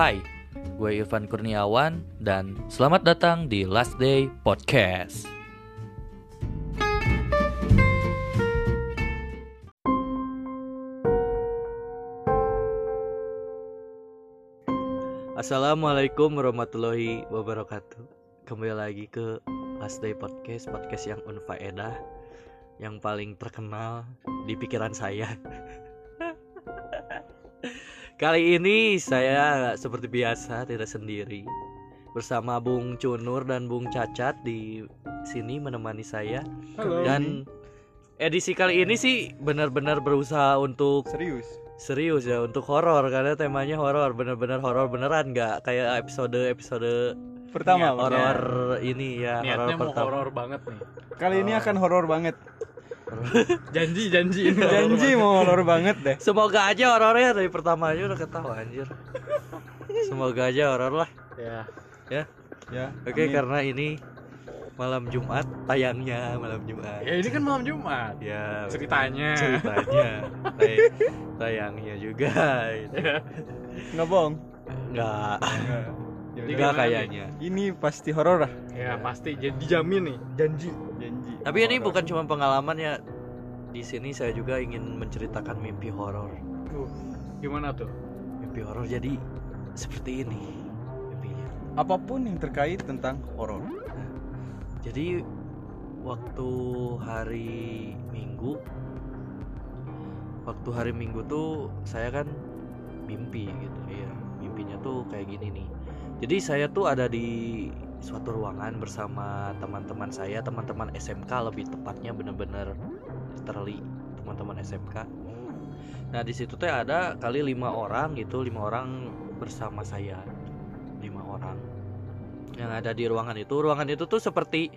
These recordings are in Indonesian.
Hai, gue Irfan Kurniawan dan selamat datang di Last Day Podcast. Assalamualaikum warahmatullahi wabarakatuh. Kembali lagi ke Last Day Podcast, podcast yang unfaedah, yang paling terkenal di pikiran saya. Kali ini saya seperti biasa tidak sendiri bersama Bung Cunur dan Bung Cacat di sini menemani saya Halo. dan edisi kali ini sih benar-benar berusaha untuk serius. serius ya untuk horor karena temanya horor bener-bener horor beneran nggak kayak episode episode Pertama, horor ini ya horor pertama horor banget nih. Kali ini akan horor banget. Janji janji ini. Janji mau horor banget deh. semoga aja horornya dari pertama aja udah ketawa anjir semoga aja horor lah Ya. ya Ya. Oke, amin. karena ini malam Jumat tayangnya malam Jumat. Ya ini kan malam Jumat. Ya, Ceritanya. ceritanya tay- tayangnya juga. nggak bohong. Enggak, Nggak. Ya udah. enggak gimana kayaknya. Ini pasti horor lah. Ya pasti jadi dijamin nih. Janji. Janji. Tapi ini Horor. bukan cuma pengalaman ya. Di sini saya juga ingin menceritakan mimpi horor. Tuh. Gimana tuh? Mimpi horor jadi seperti ini mimpinya. apa pun yang terkait tentang horor. Jadi waktu hari Minggu waktu hari Minggu tuh saya kan mimpi gitu ya. Mimpinya tuh kayak gini nih. Jadi saya tuh ada di suatu ruangan bersama teman-teman saya, teman-teman SMK lebih tepatnya bener-bener literally teman-teman SMK. Nah di situ tuh ada kali lima orang gitu, lima orang bersama saya, lima orang yang ada di ruangan itu. Ruangan itu tuh seperti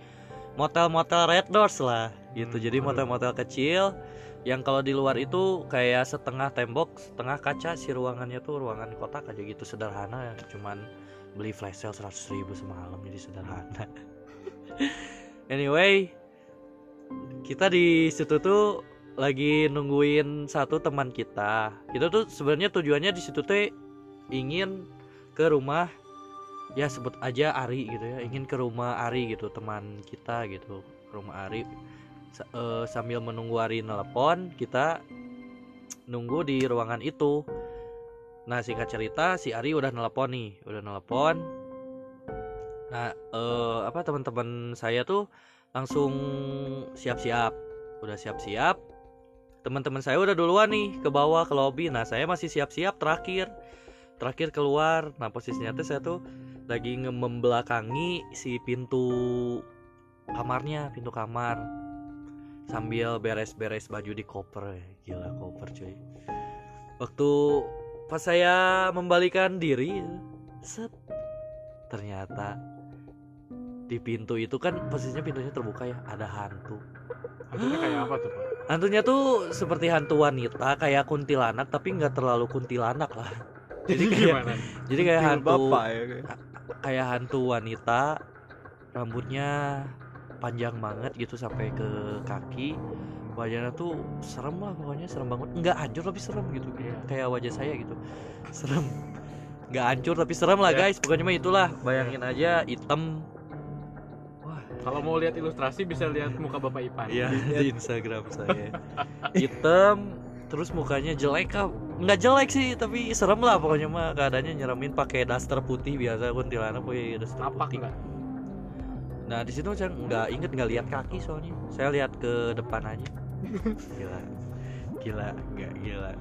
motel-motel Red Doors lah gitu. Hmm, Jadi motel-motel kecil yang kalau di luar itu kayak setengah tembok, setengah kaca si ruangannya tuh ruangan kotak aja gitu sederhana cuman beli flash sale 100 ribu semalam jadi sederhana. anyway, kita di situ tuh lagi nungguin satu teman kita. Kita tuh sebenarnya tujuannya di situ tuh ingin ke rumah ya sebut aja Ari gitu ya ingin ke rumah Ari gitu teman kita gitu ke rumah Ari Sa- eh, sambil menunggu Ari nelpon kita nunggu di ruangan itu nah singkat cerita si Ari udah nelpon nih udah nelpon. Nah eh, apa teman-teman saya tuh langsung siap-siap udah siap-siap. Teman-teman saya udah duluan nih ke bawah ke lobby nah saya masih siap-siap terakhir terakhir keluar. Nah posisinya tuh saya tuh lagi membelakangi si pintu kamarnya pintu kamar. Sambil beres-beres baju di koper. Gila koper cuy. Waktu pas saya membalikan diri set ternyata di pintu itu kan posisinya pintunya terbuka ya ada hantu Hantunya kayak apa tuh, Pak? hantunya tuh seperti hantu wanita kayak kuntilanak tapi nggak terlalu kuntilanak lah jadi kayak Gimana? jadi kayak hantu bapak ya. kayak. kayak hantu wanita rambutnya panjang banget gitu sampai ke kaki wajahnya tuh serem lah pokoknya serem banget nggak hancur tapi serem gitu Iya. kayak wajah saya gitu serem nggak hancur tapi serem lah Iya. guys pokoknya mah itulah bayangin aja hitam wah Kalau mau lihat ilustrasi bisa lihat muka Bapak Ipan. iya di Instagram saya hitam terus mukanya jelek kah nggak jelek sih tapi serem lah pokoknya mah keadaannya nyeremin pakai daster putih biasa kuntilanak pakai daster Tapak putih enggak? Nah di situ saya nggak inget nggak lihat kaki soalnya. Saya lihat ke depan aja. Gila, gila, nggak gila.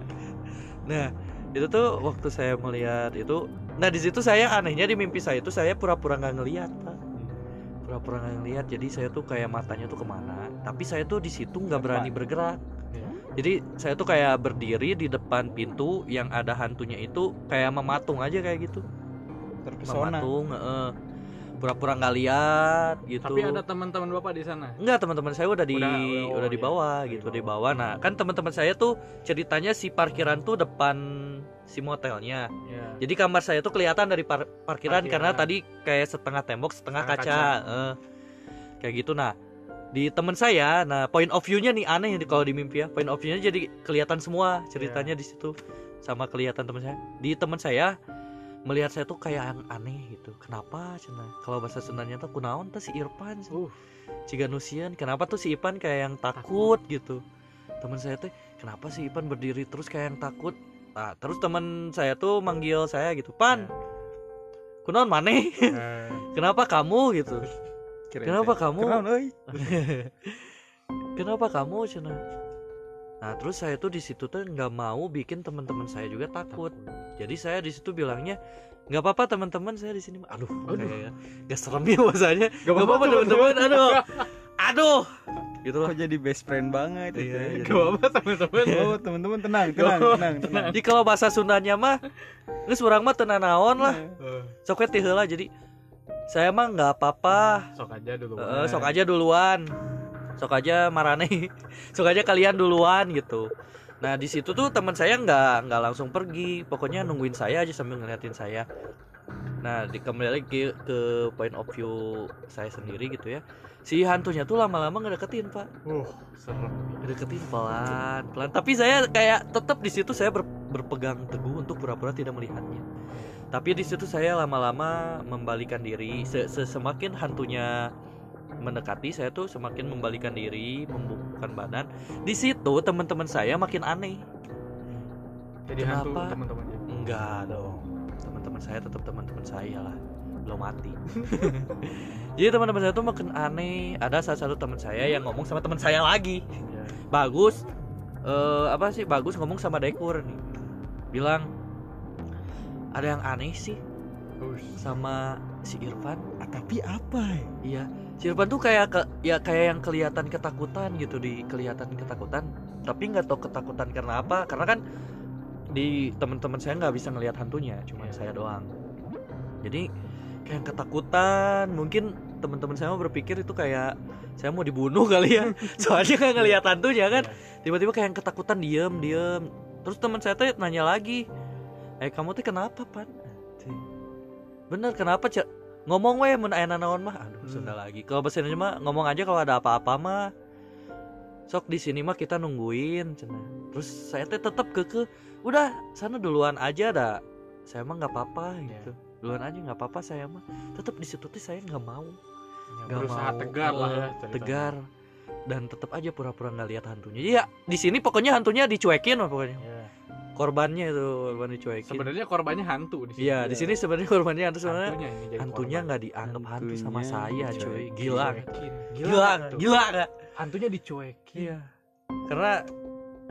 Nah itu tuh waktu saya melihat itu. Nah di situ saya anehnya di mimpi saya itu saya pura-pura nggak ngelihat pak. Pura-pura nggak ngelihat. Jadi saya tuh kayak matanya tuh ke mana. Tapi saya tuh di situ nggak berani bergerak. Iya. Jadi saya tuh kayak berdiri di depan pintu yang ada hantunya itu kayak mematung aja kayak gitu. Terpesona. Mematung. heeh. Pura-pura nggak lihat gitu. Tapi ada teman-teman Bapak di sana. Enggak teman-teman saya udah di Udah, udah, udah, oh, di iya. bawah Di gitu di bawah. Nah kan teman-teman saya tuh ceritanya si parkiran tuh depan si motelnya. Ya. Jadi kamar saya tuh kelihatan dari par- parkiran, Parkiran. karena tadi kayak setengah tembok setengah Setengah kaca. Eh, kayak gitu nah. Di teman saya, nah point of view-nya nih aneh nih kalau di mimpi ya. Point of view-nya jadi kelihatan semua ceritanya di situ sama kelihatan teman saya. Di teman saya melihat saya tuh kayak yang aneh gitu. Kenapa cina? Kalau bahasa Sundanya tuh kunaon tuh si Irfan Uh. Ciga Nusian kenapa tuh si Ipan kayak yang takut. gitu? Teman saya tuh kenapa si Ipan berdiri terus kayak yang takut? Nah terus teman saya tuh manggil saya gitu pan kunaon maneh? Eh, kenapa kamu? gitu. Kenapa kamu? Kenapa kamu cina nah terus saya tuh di situ tuh nggak mau bikin teman-teman saya juga takut. Jadi saya di situ bilangnya nggak apa-apa teman-teman saya di sini. Aduh, Aduh. kayak gak serem ya bahasanya Gak nggak apa-apa teman-teman. aduh. Aduh. Gitu loh. Kok jadi best friend banget Iya, jadi- Gak apa teman-teman. Oh, teman-teman. Tenang, tenang, tenang, tenang. jadi kalau bahasa Sundanya mah geus urang mah tenan naon lah. Eh, sok we ti heula. Jadi saya mah nggak apa-apa. Sok aja dulu. Eh, sok aja duluan sok aja marane. Sok aja kalian duluan gitu. Nah di situ tuh teman saya nggak nggak langsung pergi. Pokoknya nungguin saya aja sambil ngeliatin saya. Nah di kembali lagi ke, ke point of view saya sendiri gitu ya. Si hantunya tuh lama-lama ngedeketin pak. Uh, serem. ngedeketin pelan pelan tapi saya kayak tetap di situ saya ber- berpegang teguh untuk pura-pura tidak melihatnya. Tapi di situ saya lama-lama membalikan diri. Se- se- semakin hantunya mendekati saya tuh semakin membalikan diri membubuhkan badan. Di situ teman-teman saya makin aneh. Jadi Kenapa? teman-temannya. enggak dong. Teman-teman saya tetap teman-teman saya lah. Belum mati. Jadi teman-teman saya tuh makin aneh. Ada salah satu teman saya yang ngomong sama teman saya lagi. Iya. bagus eh apa sih? Bagus ngomong sama Dekur nih. Bilang ada yang aneh sih sama si Irfan. Ah, tapi apa? ya? Si Irfan tuh kayak ke, ya kayak yang kelihatan ketakutan gitu di kelihatan ketakutan. Tapi nggak tahu ketakutan karena apa. Karena kan di teman-teman saya nggak bisa ngelihat hantunya cuma Iya. saya doang. Jadi kayak yang ketakutan. Mungkin teman-teman saya mau berpikir itu kayak saya mau dibunuh kali ya. Soalnya kayak ngelihat hantunya kan. Iya. tiba-tiba kayak yang ketakutan diem diem. Terus teman saya tuh nanya lagi eh kamu tuh kenapa pan? Bener kenapa cek ngomong weh mun aya naon mah aduh Hmm. Sunda lagi kalau bahasa Indonesia mah ngomong aja kalau ada apa-apa mah sok di sini mah kita nungguin cenah terus saya teh tetap keke udah sana duluan aja dah saya mah nggak apa-apa Iya. gitu duluan aja nggak apa-apa saya mah tetap di situ tuh saya nggak mau Ya, nggak berusaha mau tegar lah ya. ceritanya. tegar dan tetap aja pura-pura nggak lihat hantunya ya di sini pokoknya hantunya dicuekin lah pokoknya Iya. Korbannya itu korban dicuekin Sebenarnya korbannya hantu di sini. iya di sini sebenarnya korbannya hantu sebenarnya Hantunya nggak dianggap hantu sama saya cuy gila gila tuh? gila nggak Hantunya dicuekin. iya karena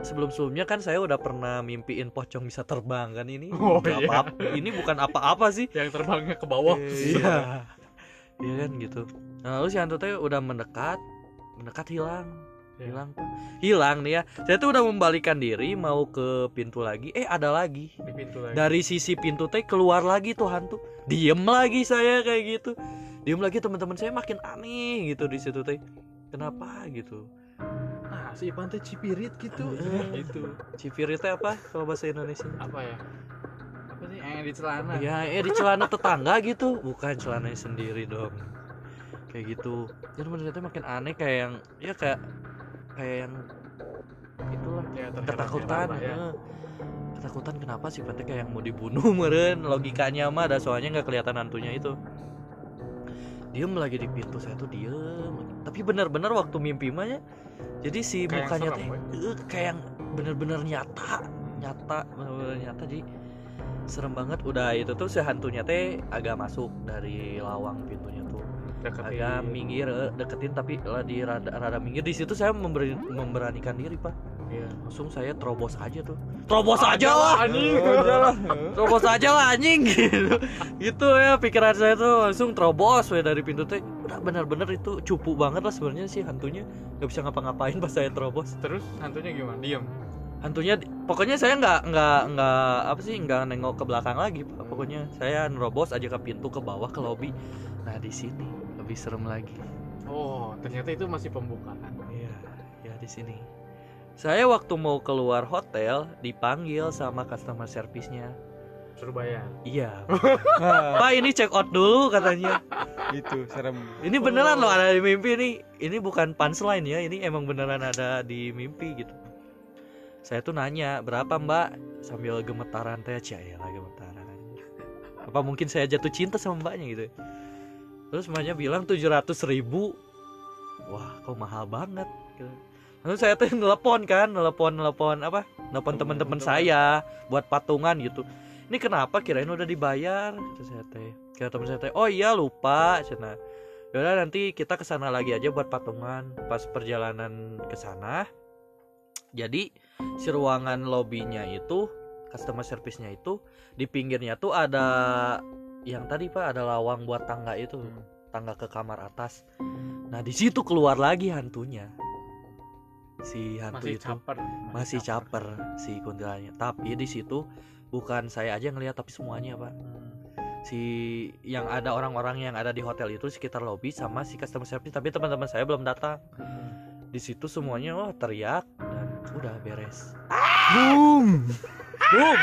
sebelum-sebelumnya kan saya udah pernah mimpiin pocong bisa terbang kan ini Oh, iya. apa-apa. ini bukan apa-apa sih Yang terbangnya ke bawah. iya iya kan gitu nah, lalu si hantu teh udah mendekat mendekat hilang. Hilang Pak. hilang nih ya saya tuh udah membalikan diri mau ke pintu lagi eh ada lagi Di pintu lagi. dari sisi pintu teh keluar lagi tuh hantu diem lagi saya kayak gitu diem lagi teman-teman saya makin aneh gitu di situ teh kenapa gitu Nah, si Ipan teh cipirit gitu. Eh. gitu. Cipiri teh apa kalau bahasa Indonesia Apa ya? Apa sih yang di celana? ya eh di celana tetangga gitu bukan celananya sendiri dong kayak gitu jadi menurut saya makin aneh kayak yang ya kayak kayak yang itulah Ya, terheran-heran ketakutan ya. eh. ketakutan kenapa sih? Berarti kayak yang mau dibunuh meren logikanya mah ada soalnya nggak kelihatan hantunya itu. Diem lagi di pintu saya tuh diem. Tapi benar-benar waktu mimpi mah ya jadi si Kayak mukanya teh eh, kayak yang bener-bener nyata nyata bener-bener nyata. Jadi serem banget. Udah itu tuh si hantunya teh agak masuk dari lawang pintunya Deketin. agak minggir eh, deketin tapi lah di rada, rada minggir di situ saya memberi, memberanikan diri pak Iya. langsung saya terobos aja tuh terobos aja lah anjing. Aja lah. terobos aja lah anjing gitu gitu ya pikiran saya tuh langsung terobos we dari pintu teh udah bener-bener itu cupu banget lah sebenarnya sih hantunya nggak bisa ngapa-ngapain pas saya terobos Terus hantunya gimana? Diem. Hantunya pokoknya saya nggak nggak nggak apa sih nggak nengok ke belakang lagi Pak. pokoknya saya nerobos aja ke pintu ke bawah ke lobi nah di sini lebih serem lagi Oh, ternyata itu masih pembukaan. Iya, ya di sini. Saya waktu mau keluar hotel dipanggil sama customer service-nya. Surabaya. Iya. Wah, Pak ini check out dulu katanya. itu serem. Ini beneran loh ada di mimpi nih. Ini bukan punchline ya, ini emang beneran ada di mimpi gitu. Saya tuh nanya berapa mbak? Sambil gemetaran teh ya lah gemetaran. apa mungkin saya jatuh cinta sama mbaknya gitu? Terus mbaknya bilang tujuh ratus ribu. Wah kok mahal banget gitu. lalu saya tuh nelpon kan nelpon nelpon apa nelpon teman-teman saya buat patungan gitu. Ini kenapa? Kirain udah dibayar kata saya teh. Kira teman saya teh oh iya lupa cina Yaudah nanti kita ke sana lagi aja buat patungan pas perjalanan ke sana. Jadi si ruangan lobbynya itu customer service-nya itu di pinggirnya tuh ada yang tadi Pak ada lawang buat tangga itu, Hmm. tangga ke kamar atas. Nah, di situ keluar lagi hantunya. Si hantu Masih itu caper. masih caper si kuntilanaknya. Tapi di situ bukan saya aja yang ngeliat tapi semuanya, Pak Hmm. si yang ada orang-orang yang ada di hotel itu sekitar lobby sama si customer service tapi teman-teman saya belum datang Hmm. di situ semuanya oh teriak dan udah beres Boom. boom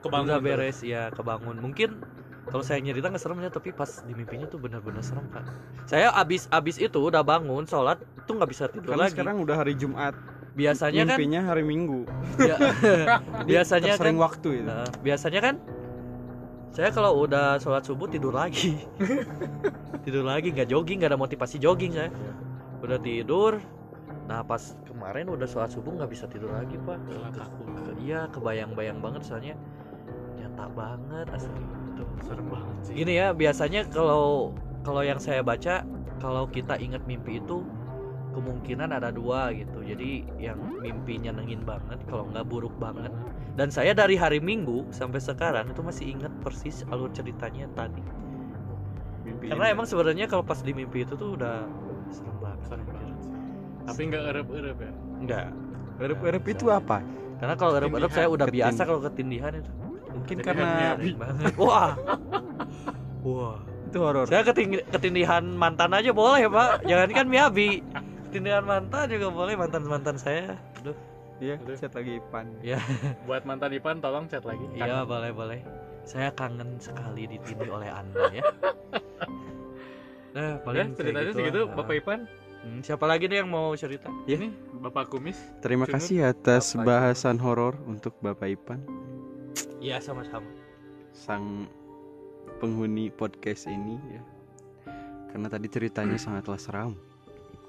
Kebangun udah tuh. beres ya kebangun mungkin kalau saya nyerita nggak serem ya tapi pas di mimpinya tuh benar-benar serem pak saya abis abis itu udah bangun sholat itu nggak bisa tidur Karena lagi sekarang udah hari Jumat. biasanya kan Mimpinya hari Minggu. ya- biasanya kan Sering waktu itu. Nah, biasanya kan saya kalau udah sholat subuh tidur lagi tidur lagi nggak jogging nggak ada motivasi jogging saya udah tidur nah pas kemarin udah sholat subuh nggak bisa tidur lagi pak. Ke- iya kebayang-bayang banget soalnya. Nyata banget asli. Itu Serem banget sih. gini ya biasanya kalau kalau yang saya baca kalau kita ingat mimpi itu kemungkinan ada dua gitu. Jadi yang mimpi nyenengin banget kalau nggak buruk banget. Dan saya dari hari Minggu sampai sekarang itu masih ingat persis alur ceritanya tadi. Mimpi karena emang sebenarnya kalau pas di mimpi itu tuh udah serem banget. Serem banget. Tapi nggak erep-erep ya. enggak Erep-erep itu apa? karena kalau erep-erep saya udah Ketindihan. biasa kalau ketindihan itu Mungkin karena wah wah itu horor. Saya keting- ketindihan mantan aja boleh pak Jangan kan Miyabi Ketindihan mantan juga boleh mantan-mantan saya Aduh Iya, chat lagi Ipan. Buat mantan Ipan tolong chat lagi. Iya boleh boleh Saya kangen sekali ditindih oleh anda ya Nah Ya, paling ceritanya kayak segitu lah. Bapak Ipan. Hmm, Siapa lagi nih yang mau cerita? Ini Bapak Kumis. Terima Cunut. kasih atas Apa bahasan horor untuk Bapak Ipan, Iya sama-sama sang penghuni podcast ini ya. Karena tadi ceritanya sangatlah seram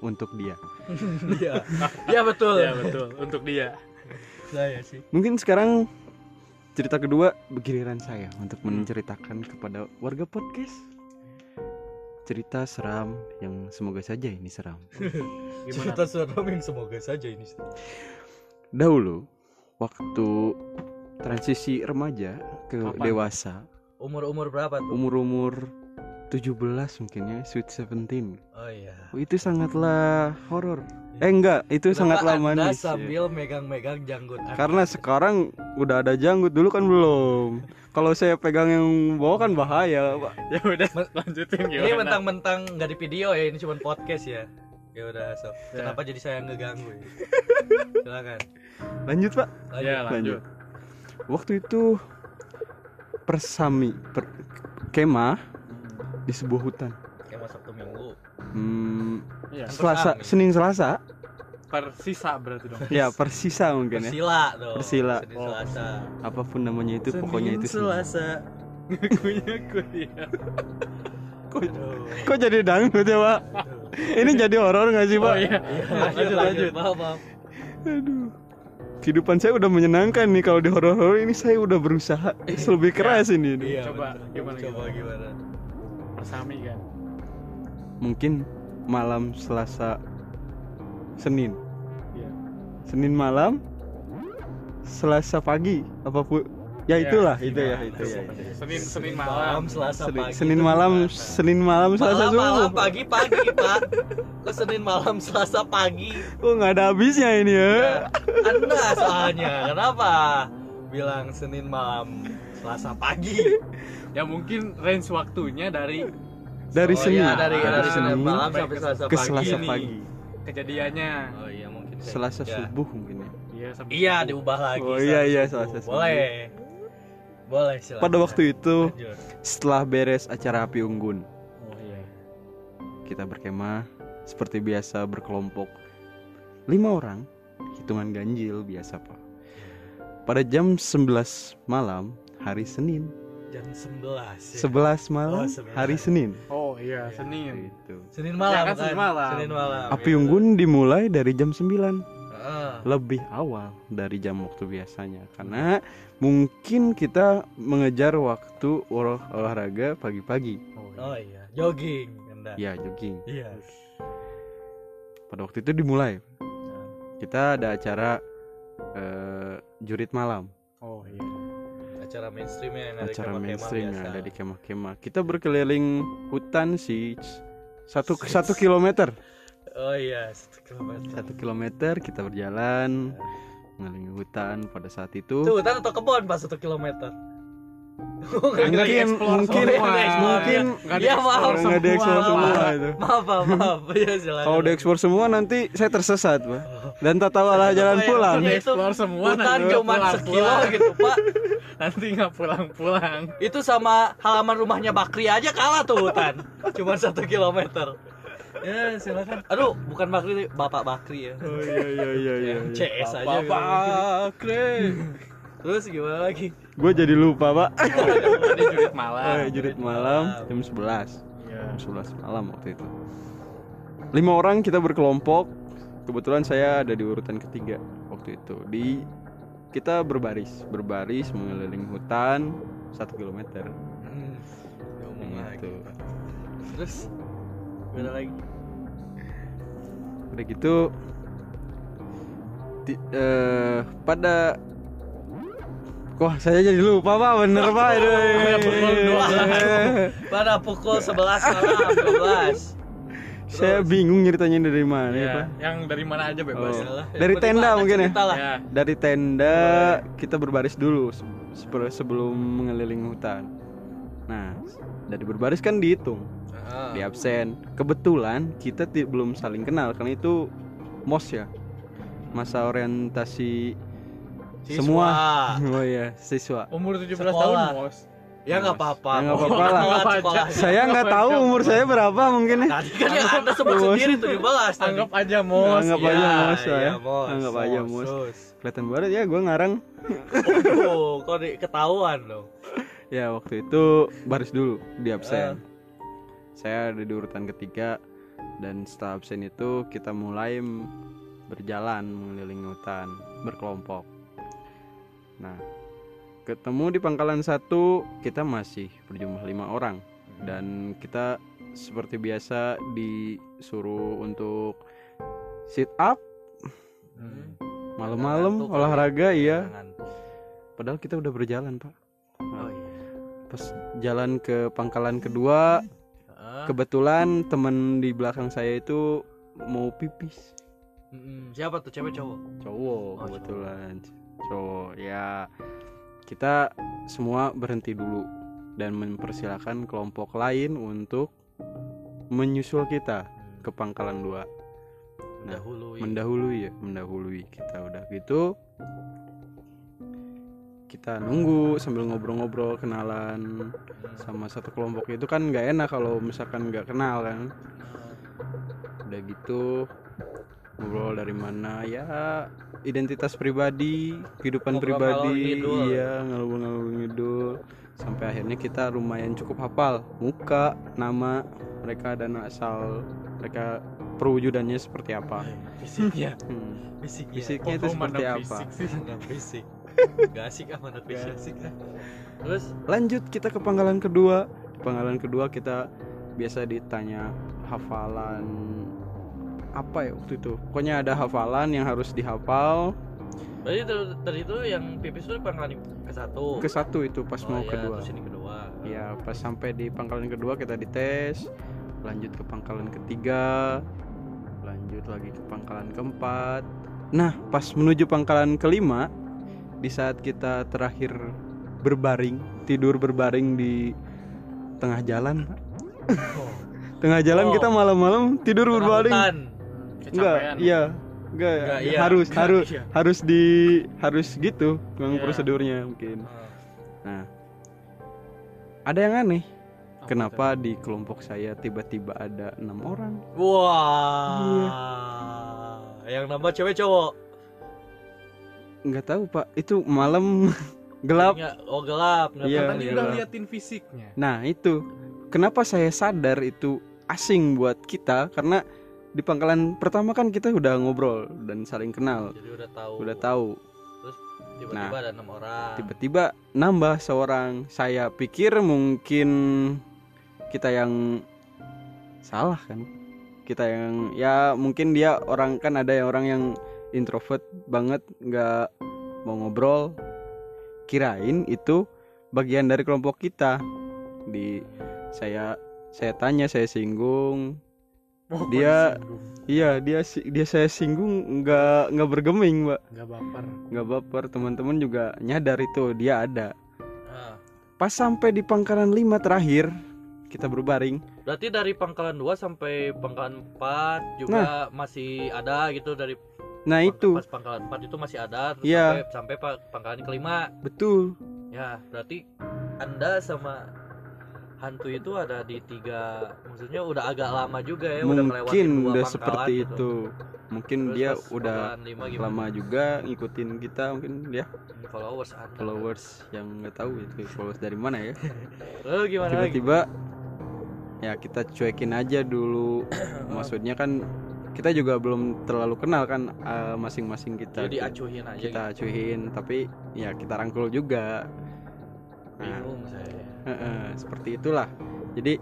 untuk dia. Iya Iya betul Iya betul. Untuk dia. Saya sih Mungkin sekarang cerita kedua giliran saya untuk menceritakan kepada warga podcast cerita seram yang semoga saja ini seram. Gimana? seram yang semoga saja ini Dahulu waktu transisi remaja ke Kapan? dewasa, Umur-umur berapa tuh? umur-umur 17 mungkin ya, sweet 17. Oh iya Oh, itu sangatlah horor. Eh enggak, itu sangatlah Kenapa anda manis. ya. sambil megang-megang janggut anda? Karena sekarang udah ada janggut, dulu kan belum. Kalau saya pegang yang bawah kan bahaya, Pak. Ya udah lanjutin gimana? Ini mentang-mentang nggak di video ya, ini cuma podcast ya. Ya udah, so. Ya. Kenapa jadi saya ngeganggu ya? Silakan. Lanjut, Pak. Lanjut. Ya lanjut. Waktu itu persami per, kemah di sebuah hutan. Kayak Sabtu Minggu. Hmm, Iya. Selasa, Persami. Senin Selasa. Persisa berarti dong. Ya, persisa mungkin ya. Persila dong. Persila. Senin Oh. Selasa. Apa pun namanya itu pokoknya itu Senin. Selasa. Ngakunya kuliah. Kok, kok jadi dangdut ya, Pak? Ini jadi horor nggak sih, Pak? Oh iya. Lanjut, lanjut. Maaf, maaf. Aduh. Kehidupan saya udah menyenangkan nih kalau di horor-horor ini saya udah berusaha lebih keras ini. Iya, Coba, betul. gimana, Coba gimana? Persami kan. Mungkin malam Selasa Senin. Iya. Senin malam Selasa pagi apa pun ya itulah Ya, itu ya itu ya, itu. Senin Senin malam. Selasa Senin, pagi. Senin malam gimana? Senin malam Selasa malam, malam, pagi, pagi, Pak. Ke Senin malam, Selasa pagi. oh nggak ada habisnya ini ya Ya, Anda soalnya kenapa bilang Senin malam Selasa pagi? Ya mungkin range waktunya dari dari Oh Senin iya, dari, Ah, dari Senin malam sampai Selasa ke pagi. Selasa nih. pagi kejadiannya. Oh iya mungkin. saya- Selasa ya. subuh mungkin ya Iya, sampai Iya diubah lagi. Oh, iya, iya. Selasa subuh. Boleh. Boleh silakan. pada waktu itu Lanjut. setelah beres acara api unggun Oh iya. kita berkemah seperti biasa berkelompok lima orang hitungan ganjil biasa pak pada jam 11 malam hari Senin jam 11 ya. 11 malam Oh, 11. hari Senin. Oh iya, Senin. Gitu. Senin malam Ya kan, Senin malam. Senin malam. Api unggun dimulai dari jam 9 Heeh. lebih awal dari jam waktu biasanya karena mungkin kita mengejar waktu olah- olahraga pagi-pagi Oh iya, jogging. Anda. ya jogging Iya. pada waktu itu dimulai kita ada acara eh, jurit malam Oh iya. Acara mainstreamnya yang ada di acara kemah-kemah mainstream yang ada di kemah-kemah kita berkeliling hutan sih satu satu kilometer Oh iya, satu kilometer. satu kilometer kita berjalan mengelilingi hutan pada saat itu Itu hutan atau kebun pas satu kilometer? Nggak mungkin mungkin semua. mungkin Nggak di-explore maaf. nggak diekspor semua. semua itu Maaf, maaf, maaf. Ya, silakan. kalau diekspor semua nanti saya tersesat pak dan tak tahu arah jalan ya? pulang Explore semua hutan cuma sekilo gitu, Pak. Nanti nggak pulang-pulang. Itu sama halaman rumahnya Bakri aja kalah tuh hutan. Cuma satu kilometer. Ya, silakan. Aduh, bukan Bakri, Bapak Bakri ya. oh iya iya iya iya Yang CS aja gitu. Bakri Terus gimana lagi? gue jadi lupa pak Tadi jurit malam. Eh, jurit malam jam 11 Iya. jam 11 malam waktu itu lima orang kita berkelompok kebetulan saya ada di urutan ketiga waktu itu di kita berbaris berbaris mengelilingi hutan satu kilometer Hmm, gitu Terus gimana lagi? udah gitu di- eh, pada Wah saya jadi lupa pak bener pak itu Pada pukul 12. Pada pukul 11 malam 12. Saya bingung ceritanya dari mana ya, Iya, pak yang dari mana aja bebas. Oh. Yang Dari penting tenda mungkin ya? cerita lah. Ya. Dari tenda kita berbaris dulu sebelum mengelilingi hutan. Nah, dari berbaris kan dihitung, Ah. di absen. Kebetulan kita belum saling kenal karena itu mos ya, masa orientasi Siswa. semua. Oh iya, siswa. Umur 17 Sekolah. tahun, Mos. Ya nggak apa-apa. Ya, nggak apa-apa lah. Saya nggak tahu umur saya berapa mungkin ya. Tadi kan yang anda sebut Mos. sendiri 17 tadi. Anggap aja Mos. Anggap ya. aja Mos ya. Mos. Anggap aja Mos. Kelihatan banget ya, gue ngarang. Oh, kok di- ketahuan dong. Ya waktu itu baris dulu di absen. Saya ada di urutan ketiga dan setelah absen itu kita mulai berjalan mengelilingi hutan berkelompok. Nah, ketemu di pangkalan satu kita masih berjumlah lima orang dan kita seperti biasa disuruh untuk sit up Hmm. malam-malam olahraga iya. Ngantuk. Padahal kita udah berjalan pak. Oh iya. Pas jalan ke pangkalan kedua kebetulan temen di belakang saya itu mau pipis Mm-mm. Siapa tuh cewek cowok? cowok Oh, kebetulan cowok ya kita semua berhenti dulu dan mempersilahkan kelompok lain untuk menyusul kita ke pangkalan dua. Nah, Dahului. mendahului ya mendahului kita. Udah gitu kita nunggu sambil ngobrol-ngobrol kenalan sama satu kelompok. Itu kan nggak enak kalau misalkan nggak kenal kan? Udah gitu ngobrol dari mana ya identitas pribadi kehidupan Ngobrol pribadi ngidul. iya ngalur ngalur ngidul sampai akhirnya kita lumayan cukup hafal muka nama mereka dan asal mereka perwujudannya seperti apa Fisiknya. Hmm. Fisiknya. fisiknya itu Oh, seperti apa fisik. Gak asik ah mana fisik. Terus lanjut kita ke pangkalan kedua di pangkalan kedua kita biasa ditanya hafalan apa ya waktu itu pokoknya ada hafalan yang harus dihafal berarti tadi itu yang pipis itu pangkalan ke satu. ke satu itu pas Oh mau iya, kedua Terus ini kedua. ya pas sampai di pangkalan kedua kita dites lanjut ke pangkalan ketiga lanjut lagi ke pangkalan keempat nah pas menuju pangkalan kelima di saat kita terakhir berbaring tidur berbaring di tengah jalan. Oh. tengah jalan Oh. kita malam-malam tidur Tengah berbaring hutan. Enggak Kecapean. iya enggak, Enggak, iya. harus Enggak, harus iya. harus di harus gitu memang Iya. prosedurnya mungkin Ah. nah ada yang aneh Apa Kenapa di kelompok saya tiba-tiba ada enam orang? Wah. Yang nambah cewek cowok. Nggak tahu pak. Itu malam gelap Nggak- oh gelap nggak Iya, Tadi udah liatin fisiknya. Nah itu kenapa saya sadar itu asing buat kita karena di pangkalan pertama kan kita udah ngobrol dan saling kenal, jadi udah tahu udah tahu. tiba-tiba Nah, ada enam orang Tiba-tiba nambah seorang. Saya pikir mungkin kita yang salah kan. Kita yang ya mungkin dia orang kan ada yang orang yang introvert banget nggak mau ngobrol. Kirain itu bagian dari kelompok kita. Di saya saya tanya saya singgung Oh, Dia-? Iya dia dia saya singgung nggak nggak bergeming mbak. Nggak baper. nggak baper teman-teman juga nyadar itu dia ada. Nah, pas sampai di pangkalan 5 terakhir kita berbaring. Berarti dari pangkalan 2 sampai pangkalan 4 juga masih ada gitu dari nah pang- itu. pas pangkalan 4 itu masih ada terus Iya. sampai sampai pa- pangkalan kelima. Betul. Ya berarti anda sama hantu itu ada di tiga maksudnya udah agak lama juga ya udah melewati mungkin dua udah pangkalan seperti gitu. itu. Mungkin Terus dia udah gimana? lama juga ngikutin kita mungkin dia. Followers anda followers yang nggak tahu itu followers dari mana ya. Lalu gimana lagi? Tiba-tiba ya kita cuekin aja dulu. Maksudnya kan kita juga belum terlalu kenal kan eh, masing-masing kita. Jadi acuhin aja kita gitu. acuhin tapi ya kita rangkul juga. Nah, bingung seperti itulah. Jadi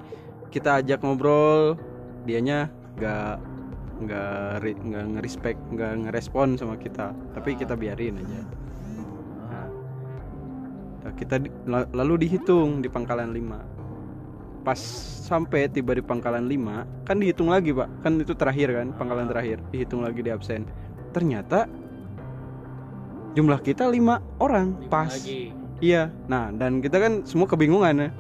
kita ajak ngobrol dianya nggak nggak nggak ngerespek nggak ngerespon sama kita. Tapi kita biarin aja. Ah, Nah, kita lalu dihitung di pangkalan 5 pas sampai tiba di pangkalan 5 kan dihitung lagi pak. Kan itu terakhir kan pangkalan terakhir dihitung lagi di absen. Ternyata jumlah kita lima orang. Lima pas lagi Iya. Nah, dan kita kan semua kebingungan ya.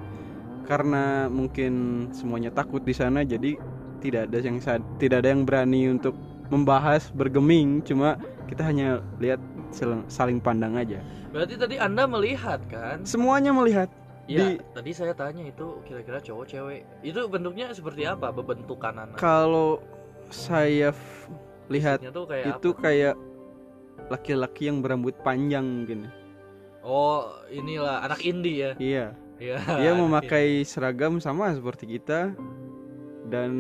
Karena mungkin semuanya takut di sana jadi tidak ada yang tidak ada yang berani untuk membahas bergeming, cuma kita hanya lihat saling pandang aja. berarti tadi anda melihat kan Semuanya melihat. Iya, Di- tadi saya tanya itu kira-kira cowok cewek. Itu bentuknya seperti apa? Bentukan anak. Kalau saya lihat tuh kayak itu apa? kayak laki-laki yang berambut panjang mungkin. Oh, inilah anak indie ya. Iya. Iya. Dia memakai seragam sama seperti kita dan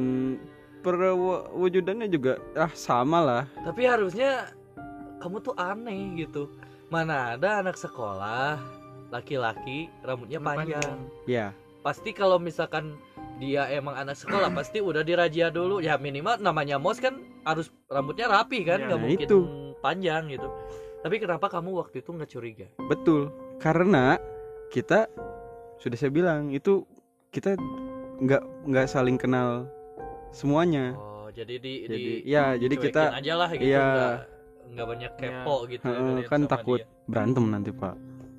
perwujudannya juga ah sama lah. Tapi harusnya kamu tuh aneh gitu. Mana ada anak sekolah laki-laki rambutnya panjang. Ya, Pasti kalau misalkan dia emang anak sekolah pasti udah dirajia dulu ya minimal namanya mos kan harus rambutnya rapi kan Iya. nggak Nah, mungkin itu. panjang gitu tapi kenapa kamu waktu itu nggak curiga betul. Karena kita sudah saya bilang itu kita nggak nggak saling kenal semuanya. oh jadi di Jadi di ya, jadi kita aja lah gitu iya. nggak nggak banyak kepo gitu Heeh, ngeliat kan sama takut dia. berantem nanti, Pak.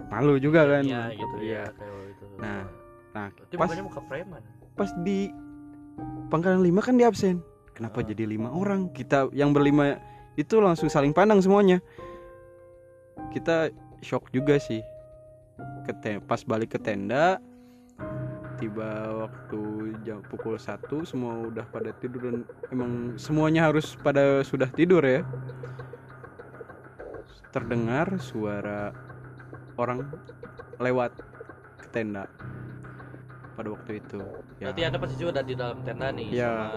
Malu juga kan. iya gitu Iya. ya kayak gitu Nah, Nah, Berarti pas muka preman pas di pangkalan lima kan di absen. Kenapa Ah. jadi lima orang? Kita yang berlima itu langsung saling pandang semuanya. Kita shock juga sih. Pas balik ke tenda, tiba waktu jam pukul 1 semua udah pada tidur dan emang semuanya harus pada sudah tidur ya. Terdengar suara orang lewat ke tenda pada waktu itu. Ya. berarti anda pasti juga ada di dalam tenda nih Ya. sama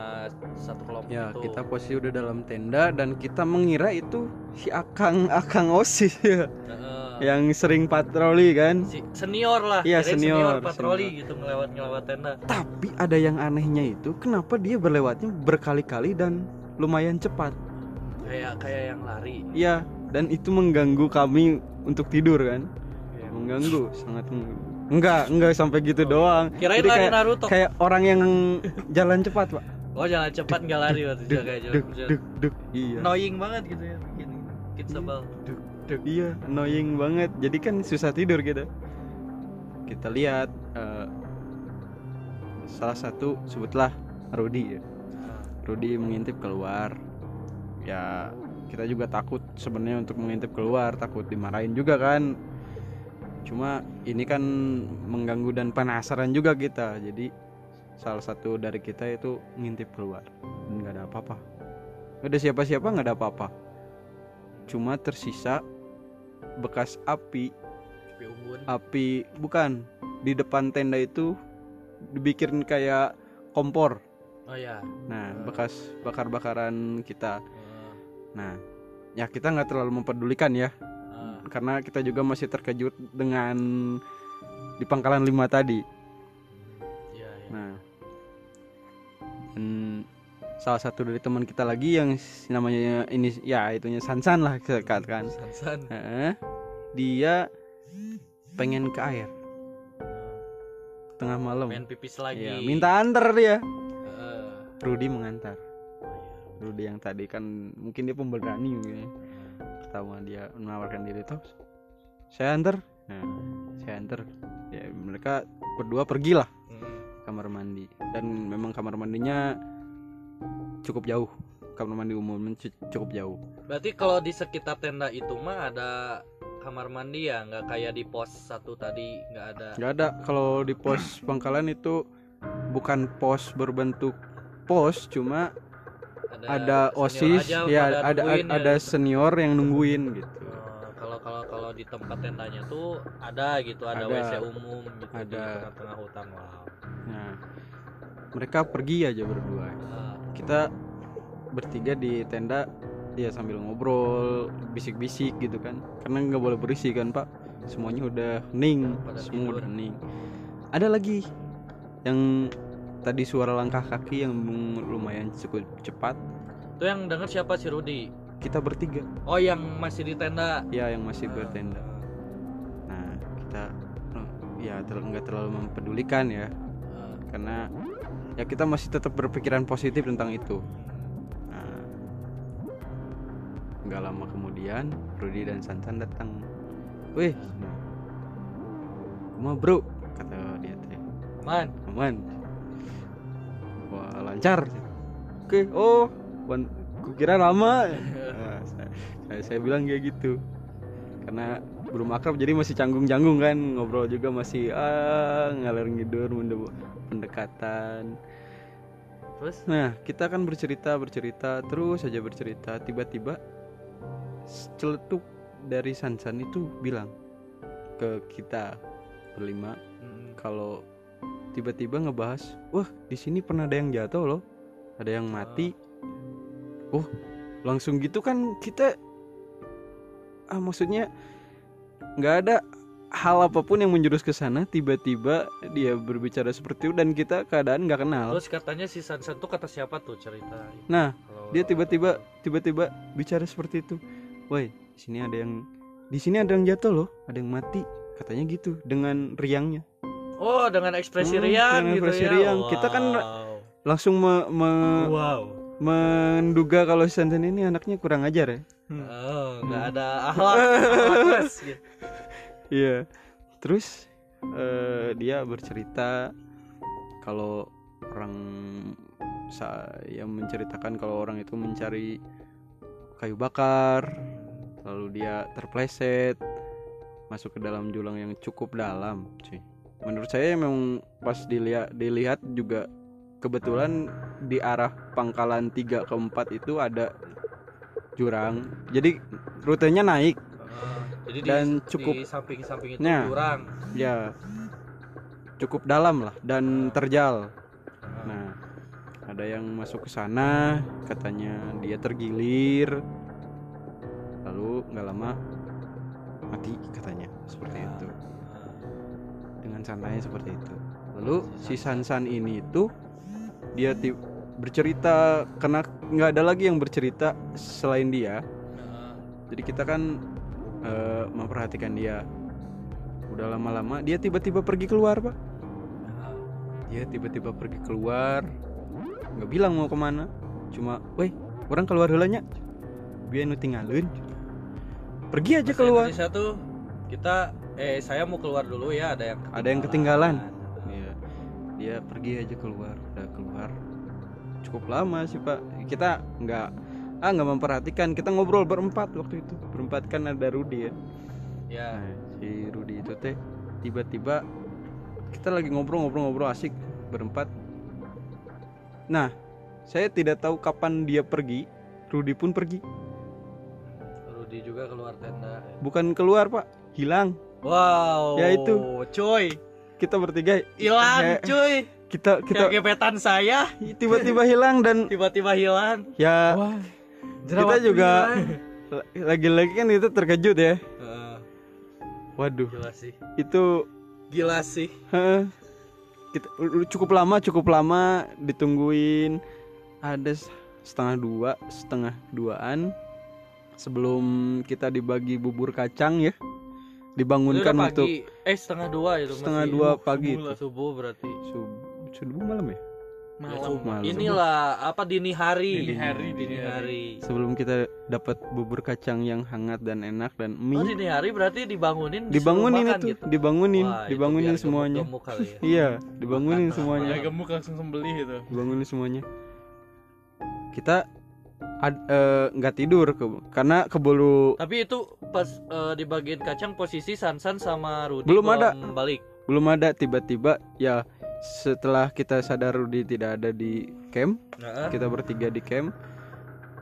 satu kelompok Ya, itu kita posisi udah dalam tenda dan kita mengira itu si Akang Akang Osis ya, Heeh. yang sering patroli kan. si senior lah Iya, kirain senior, patroli gitu ngelewat ngelewat tenda Tapi ada yang anehnya itu, kenapa dia berlewatnya berkali-kali dan lumayan cepat? kayak kayak yang lari Iya, dan itu mengganggu kami untuk tidur kan. Iya. Mengganggu, sangat mengganggu. Enggak, enggak sampai gitu doang. kirain Jadi lari kayak, Naruto kayak orang yang jalan cepat, Pak. oh jalan cepat nggak lari waktu Duk, kayak duk, jalan duk, duk. Iya. annoying banget gitu ya bikin bikin sebel Iya, annoying banget. Jadi kan susah tidur gitu. Kita lihat eh, salah satu sebutlah Rudi ya. Rudi mengintip keluar. Ya, kita juga takut sebenarnya untuk mengintip keluar, takut dimarahin juga kan. Cuma ini kan mengganggu dan penasaran juga kita. Jadi salah satu dari kita itu ngintip keluar. Dan nggak ada apa-apa. Nggak ada siapa-siapa, nggak ada apa-apa. Cuma tersisa bekas api. Api bukan. Di depan tenda itu dibikin kayak kompor. Oh ya nah Hmm. bekas bakar-bakaran kita. Eh, nah ya kita nggak terlalu mempedulikan ya. eh, karena kita juga masih terkejut dengan di pangkalan lima tadi. Iya, iya. nah. Dan salah satu dari teman kita lagi yang namanya ini ya itunya Sansan lah katakan. Sansan. Heeh. dia pengen ke air. Tengah malam. Main pipis lagi. Iya, minta antar dia. Eh, Rudi mengantar. Rudi yang tadi kan mungkin dia pemberani mungkin. ya. Pertama dia menawarkan diri toh saya antar. Nah, saya antar. Ya mereka berdua pergilah Mm. kamar mandi. Dan memang kamar mandinya cukup jauh. Kamar mandi umum cu- cukup jauh. Berarti kalau di sekitar tenda itu mah ada kamar mandi ya? Nggak kayak di pos satu tadi nggak ada? Nggak ada. Kalau di pos pangkalan itu bukan pos berbentuk pos cuma ada senior osis aja ya pada ada nungguin ya. ada senior yang nungguin gitu Oh, kalau kalau kalau di tempat tendanya tuh ada gitu ada, Ada. WC umum gitu di Ada. tengah-tengah hutan wow nah mereka pergi aja berdua Ah, kita bertiga di tenda ya sambil ngobrol bisik-bisik gitu kan karena nggak boleh berisik kan pak semuanya udah Pada semua tidur. udah hening ada lagi yang tadi suara langkah kaki yang lumayan cukup cepat. Itu yang denger siapa si Rudi? Kita bertiga. Oh yang masih di tenda. Ya yang masih Ah, bertenda nah kita eh, ya ter- nggak terlalu mempedulikan ya. Ah. karena ya kita masih tetap berpikiran positif tentang itu. Nah, nggak lama kemudian Rudy dan Sansan datang. Wih kuma bro kata dia teh. Man. Aman wah lancar. Oke oh wan- kukira lama. Nah, saya, saya, saya bilang kayak gitu. Karena belum akrab jadi masih canggung-canggung kan. Ngobrol juga masih ah ngalir ngidur pendekatan. Terus? Nah kita kan bercerita bercerita terus saja bercerita. Tiba-tiba celetuk dari Sansan itu bilang ke kita berlima mm, kalau tiba-tiba ngebahas wah di sini pernah ada yang jatuh loh ada yang mati. Oh langsung gitu kan kita ah maksudnya nggak ada hal apa pun yang menjurus ke sana tiba-tiba dia berbicara seperti itu dan kita keadaan nggak kenal. Terus katanya si Sansan tuh kata siapa tuh cerita nah Kalau- dia tiba-tiba tiba-tiba bicara seperti itu. Woi di sini ada yang di sini ada yang jatuh loh ada yang mati katanya gitu dengan riangnya oh dengan ekspresi Hmm, riang dengan gitu ekspresi ya riang. Kita kan Wow. langsung me- me- wow menduga kalau si Sansan ini anaknya kurang ajar ya oh nggak Hmm. ada akhlak gitu. Iya. Terus eh, dia bercerita kalau orang saya menceritakan kalau orang itu mencari kayu bakar, lalu dia terpleset masuk ke dalam jurang yang cukup dalam, cuy. Menurut saya memang pas dilihat dilihat juga kebetulan di arah pangkalan 3 ke 4 itu ada jurang. Jadi rutenya naik Ah, jadi di- Dan di, cukup- samping-samping itu Nah. jurang ya cukup dalam lah dan terjal. Ah, Nah, ada yang masuk ke sana, katanya dia tergilir, lalu nggak lama mati katanya seperti itu. Dengan santainya seperti itu. Lalu si Sansan ini tuh dia bercerita karena nggak ada lagi yang bercerita selain dia. Jadi kita kan eh, memperhatikan dia. Udah lama-lama dia tiba-tiba pergi keluar pak. dia tiba-tiba pergi keluar nggak bilang mau ke mana cuma weh orang keluar hulanya biar nu tinggalin pergi aja keluar tuh kita eh saya mau keluar dulu ya ada yang Ada yang ketinggalan. Iya. dia pergi aja keluar udah keluar cukup lama sih pak kita nggak ah nggak memperhatikan kita ngobrol berempat waktu itu berempat kan ada Rudi ya ya Nah, si Rudi itu teh tiba-tiba kita lagi ngobrol-ngobrol-ngobrol asik berempat. Nah, saya tidak tahu kapan dia pergi. Rudi pun pergi. Rudi juga keluar tenda Bukan keluar, Pak. Hilang. Wow. Ya, itu. Cuy, kita bertiga hilang Eh, cuy. kita kita gebetan saya tiba-tiba hilang dan tiba-tiba hilang. ya Wah. kita juga la- lagi-lagi kan itu terkejut ya Heeh, waduh gila sih. itu Gila sih. Heeh. kita cukup lama cukup lama ditungguin ada setengah dua setengah duaan sebelum kita dibagi bubur kacang ya dibangunkan udah untuk pagi. eh setengah dua itu setengah masih dua subuh pagi itu. subuh berarti. Sub- subuh malam ya Malam. malam. Inilah apa dini hari. Dini hari, dini dini hari. sebelum kita dapat bubur kacang yang hangat dan enak dan Oh mie dini hari berarti dibangunin dibangunin makan itu gitu. dibangunin Wah, itu dibangunin biar semuanya kali ya. iya dibangunin Makan semuanya Ya gemuk langsung sembelih itu. dibangunin semuanya kita eh, nggak tidur ke- karena keburu Tapi itu pas eh, di bagian kacang posisi Sansan sama Rudi Belum ada. balik. belum ada tiba-tiba ya setelah kita sadar Rudi tidak ada di camp Nah, kita bertiga di camp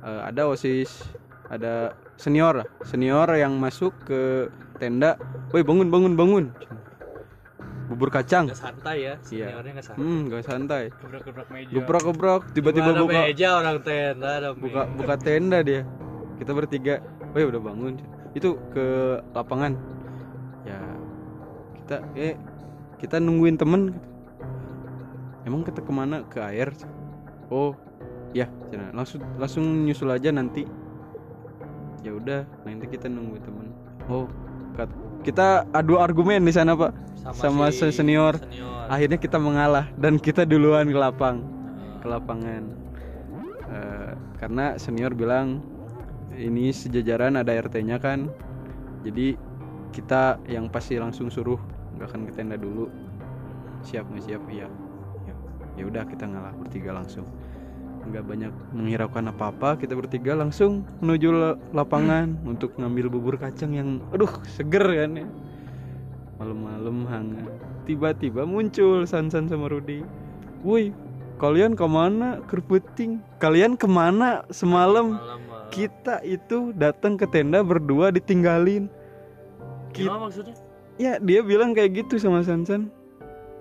eh, ada osis ada senior senior yang masuk ke tenda woi bangun bangun bangun bubur kacang. Nggak santai ya, Iya. seniornya nggak santai. hmm gak santai. Gebrak-gebrak meja. gebrak gebrak tiba-tiba Gimana buka meja orang tenda ada buka meja. buka tenda dia. Kita bertiga. Woi udah bangun itu ke lapangan. Ya kita eh kita nungguin temen. Emang kita ke mana? Ke air oh ya cina. langsung langsung nyusul aja nanti. Ya udah nanti kita nunggu temen. Oh kat- kita adu argumen di sana pak sama si senior. senior. akhirnya kita mengalah dan kita duluan ke lapang ke lapangan. Eh, karena senior bilang ini sejajaran ada RT-nya kan jadi kita yang pasti langsung suruh nggak akan ke tenda dulu. Siap nggak siap? Iya. Ya ya udah kita ngalah bertiga langsung. Nggak banyak menghiraukan apa-apa kita bertiga langsung menuju la- lapangan untuk ngambil bubur kacang yang aduh seger kan ya malam-malam hangat tiba-tiba muncul Sansan sama Rudi. Woi kalian ke mana? Kerputing kalian ke mana semalam? Malam kita itu datang ke tenda berdua ditinggalin. Ki- gimana maksudnya? ya dia bilang kayak gitu sama Sansan.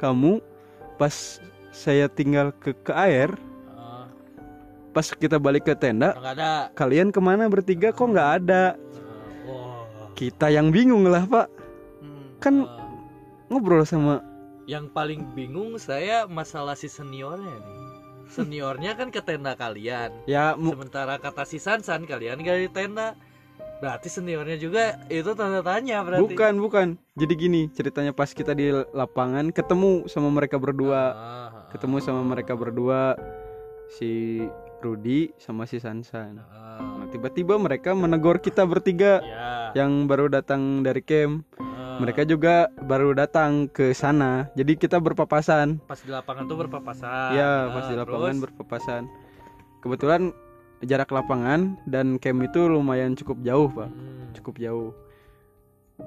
Kamu pas saya tinggal ke ke air Ah, pas kita balik ke tenda ada. kalian ke mana bertiga? Kok nggak ada? Ah, kita yang bingung lah pak Kan- ah. ngobrol sama yang paling bingung saya masalah si seniornya nih. Seniornya kan ke tenda kalian. ya Sementara kata si Sansan kalian gak di tenda. Berarti seniornya juga itu tanda tanya berarti. bukan bukan jadi gini ceritanya pas kita di lapangan ketemu sama mereka berdua Ah, ah, ketemu sama mereka berdua si Rudi sama si Sansan ah. Nah, tiba-tiba mereka menegur kita bertiga Ya. yang baru datang dari camp ah. Mereka juga baru datang ke sana. Jadi kita berpapasan. Pas di lapangan tuh berpapasan. ya Ah, pas di lapangan terus? berpapasan. Kebetulan jarak lapangan dan camp itu lumayan cukup jauh pak. Hmm. cukup jauh.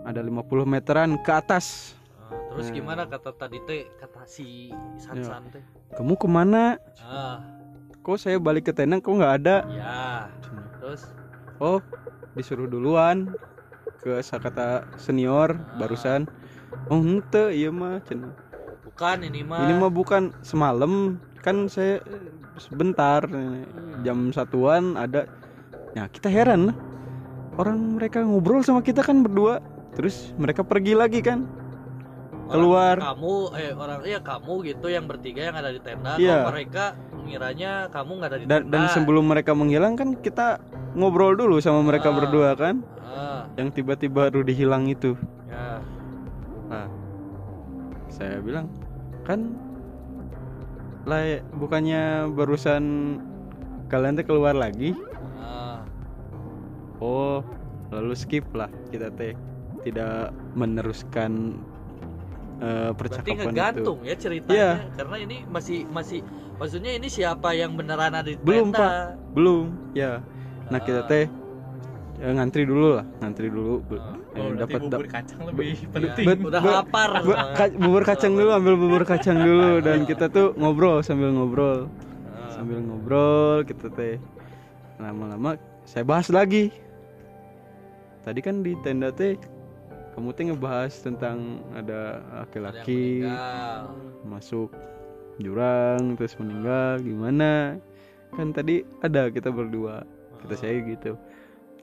Ada 50 meteran ke atas. Ah, terus Nah. gimana kata tadi teh kata si Sansan teh? kamu ke mana? Ah, kok saya balik ke tenda kok nggak ada? Ya. Terus? Oh disuruh duluan ke kata senior Ah. barusan oh ente iya mah bukan ini mah. ini mah bukan semalam kan saya sebentar jam satuan ada ya kita heran lah orang mereka ngobrol sama kita kan berdua terus mereka pergi lagi kan Orang keluar. kamu eh orang iya kamu gitu yang bertiga yang ada di tenda Iya. kok mereka ngiranya kamu nggak ada di dan, dan sebelum mereka menghilang kan kita ngobrol dulu sama mereka Ah. berdua kan? Ah, yang tiba-tiba Rudi hilang itu. Ya. Nah, saya bilang kan lah bukannya barusan kalian tuh keluar lagi? Ah, oh lalu skip lah. Kita teh tidak meneruskan eh, berarti percakapan itu. ngegantung ya ceritanya Iya. karena ini masih masih maksudnya ini siapa yang beneran ada di Belum, Pak. belum. Ya nah kita Ah. teh eh, ngantri dulu lah ngantri dulu. Ah. eh, Oh, berarti dapat bubur kacang lebih penting. bet- udah lapar. Bu- ka- bubur kacang dulu ambil bubur kacang dulu. Dan kita tuh ngobrol sambil ngobrol. Ah. sambil ngobrol kita teh. Lama-lama saya bahas lagi. Tadi kan di tenda teh kamu tuh ngebahas tentang ada laki-laki masuk jurang terus meninggal gimana? Kan tadi ada kita berdua. Kata saya gitu.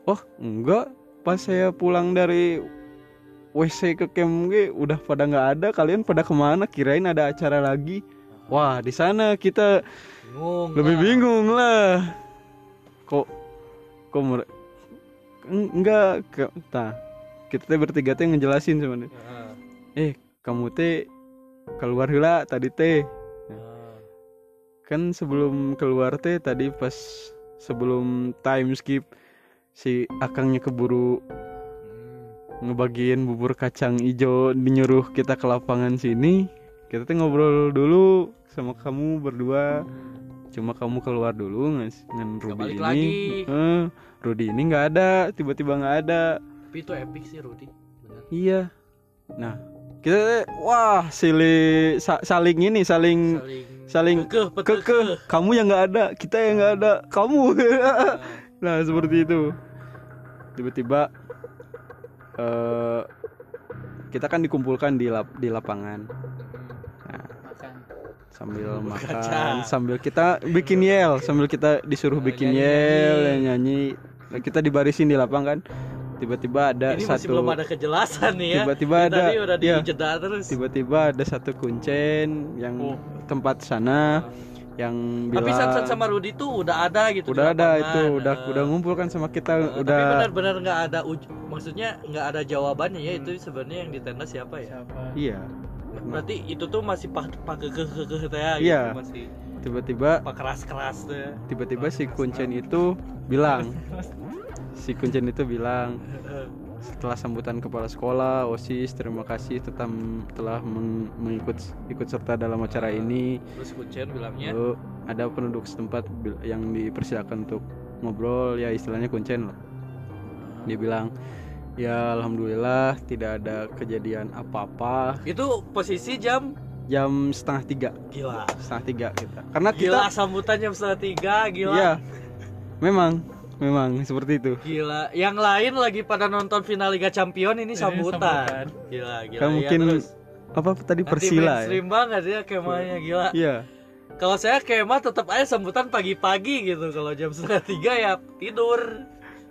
Oh enggak. Pas saya pulang dari WC ke camp ge, udah pada nggak ada. Kalian pada ke mana? Kirain ada acara lagi. Wah di sana kita bingung lebih lah. bingung lah. Kok kok enggak. Ke, nah kita teh bertiga teh ngejelasin sebenarnya Heeh. eh kamu teh keluar heula tadi teh Heeh. kan sebelum keluar teh tadi pas sebelum time skip si akangnya keburu Hmm. ngebagiin bubur kacang ijo dinyuruh kita ke lapangan sini kita teh ngobrol dulu sama kamu berdua cuma kamu keluar dulu ngan Rudy ini lagi. Eh, Rudy ini nggak ada tiba-tiba nggak ada tapi itu epic sih Rudy bener. Iya. Nah kita wah sili sa- saling ini saling saling saling kekeh kekeh. Kamu yang nggak ada kita yang nggak ada kamu. Nah seperti itu. Tiba-tiba eh kita kan dikumpulkan di lap di lapangan. Makan. Sambil makan sambil kita bikin yel sambil kita disuruh bikin yel nyanyi. Nah, kita dibarisin di lapangan tiba-tiba ada ini masih satu belum ada kejelasan nih ya tiba-tiba Ini ada tadi udah ya, terus tiba-tiba ada satu kuncen yang Oh. tempat sana yang bilang tapi Sansan sama Rudy tuh udah ada gitu udah ada lapangan. itu udah Heeh. udah ngumpul kan sama kita Heeh, udah tapi benar-benar nggak ada uj- maksudnya nggak ada jawabannya ya itu sebenarnya yang di tenda siapa ya siapa iya berarti itu tuh masih pak pakai ke ke ke ya Iya. gitu, masih tiba-tiba pak keras keras tuh ya. tiba-tiba si kuncen itu bilang si kuncen itu bilang setelah sambutan kepala sekolah osis terima kasih tetap telah meng- mengikut ikut serta dalam acara ini. terus Kuncen bilangnya? Lalu ada penduduk setempat yang dipersilakan untuk ngobrol ya istilahnya kuncen lah. Dia bilang ya alhamdulillah tidak ada kejadian apa-apa. Itu posisi jam? Jam setengah tiga. Gila. Setengah tiga kita. Karena kita gila sambutan jam setengah tiga gila. Iya. Memang memang seperti itu. Gila. Yang lain lagi pada nonton final Liga Champion ini Ini sambutan, gila gila. Kan Iya, mungkin terus. apa tadi persila ya? mainstream banget ya kemahnya gila. Iya. Kalau saya kemah tetap aja sambutan pagi-pagi gitu. Kalau jam setengah tiga ya tidur.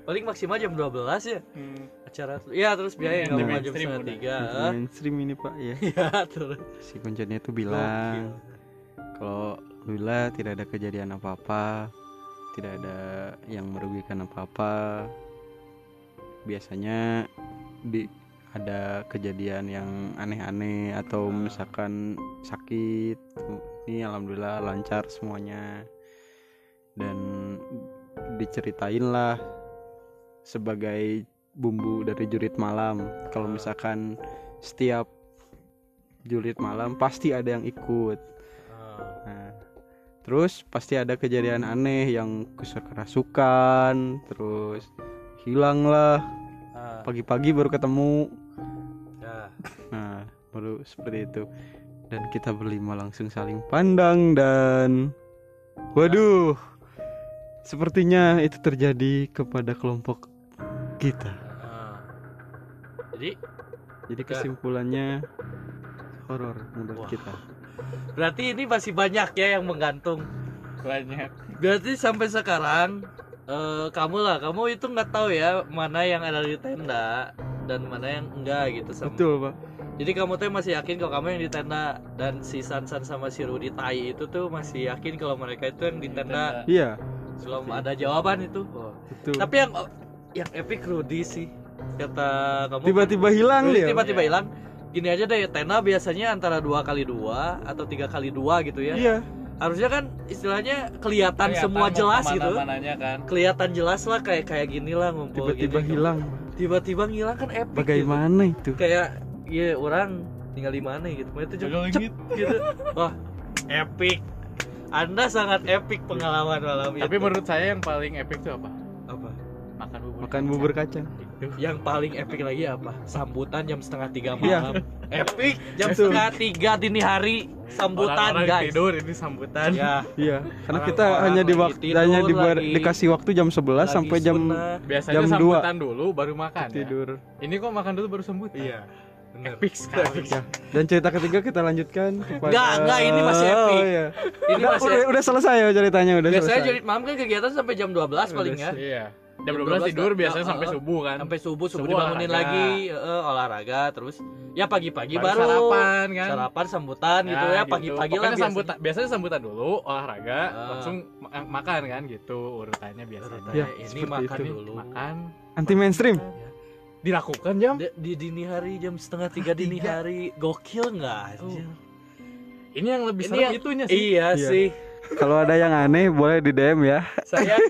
Paling maksimal jam 12 ya. Hmm. acara ya terus biaya nggak mau jam setengah tiga. Mainstream ini pak ya. Ya terus. Si kuncennya tuh bilang kalau alhamdulillah tidak ada kejadian apa-apa tidak ada yang merugikan apa-apa. Biasanya di ada kejadian yang aneh-aneh atau misalkan sakit ini alhamdulillah lancar semuanya. Dan diceritain lah sebagai bumbu dari jurit malam. Kalau misalkan setiap jurit malam pasti ada yang ikut. Ah, Nah, terus pasti ada kejadian aneh yang kerasukan, terus hilang lah. ah, Pagi-pagi baru ketemu. ya. Nah, baru seperti itu. Dan kita berlima langsung saling pandang dan waduh. Sepertinya itu terjadi kepada kelompok kita. Ah. jadi Jadi kesimpulannya horor menurut Wah. kita. Berarti ini masih banyak ya yang menggantung banyak berarti sampai sekarang eh, kamu lah kamu itu nggak tahu ya mana yang ada di tenda dan mana yang enggak gitu sama Betul, Pak. jadi kamu tuh masih yakin kalau kamu yang di tenda dan si Sansan sama si Rudy Tai itu tuh masih yakin kalau mereka itu yang di tenda Iya, belum ada jawaban itu Oh. betul. tapi yang yang epic Rudy sih kata kamu tiba-tiba hilang Rudy dia. tiba-tiba Iya. hilang gini aja deh tenda biasanya antara dua kali dua atau tiga kali dua gitu ya Iya. harusnya kan istilahnya kelihatan, Kelihatan semua jelas gitu mananya kan kelihatan jelas lah kayak kayak gini lah ngumpul Tiba-tiba gini. hilang. tiba-tiba ngilang kan epic Bagaimana itu? gitu. kayak ya orang tinggal di mana gitu itu Jaga cep, langit. gitu wah epic anda sangat epic pengalaman malam tapi itu menurut saya yang paling epic itu apa apa makan bubur Makan bubur kacang. Yang paling epic lagi apa sambutan jam setengah tiga Iya. malam epic jam setengah tiga dini hari sambutan Orang-orang guys tidur ini sambutan. ya Iya, karena Orang- kita orang hanya di waktu tidur, hanya lagi- dikasih waktu jam 11 lagi sampai jam sunnah. Biasanya Jam sambutan dulu baru makan ya. tidur. Ini kok makan dulu baru sambutan. iya bener Epic sekali. Ya. Dan cerita ketiga kita lanjutkan kepada Enggak, enggak, ini masih epic. Oh, iya. ini udah, masih udah, udah selesai ya ceritanya udah biasanya selesai. jurit malam kan kegiatan sampai jam 12 paling ya Iya. Jam Jam 12 tidur 12 biasanya ya, sampai uh, subuh kan. sampai subuh subuh Subuh dibangunin olahraga. lagi eh, olahraga terus ya pagi-pagi Baru baru, sarapan kan. sarapan sambutan gitu ya pagi-pagi lah Pokoknya biasanya. sambutan biasanya sambutan dulu olahraga Ah. langsung ma- makan kan gitu urutannya biasanya. Ya, ini makan itu. dulu Makan Anti mainstream. dilakukan jam di, di dini hari jam setengah tiga dini Tiga. hari gokil nggak anjir? ini yang lebih Ini serem yang- itunya sih. iya, Iya. sih Kalau ada yang aneh boleh di DM ya. saya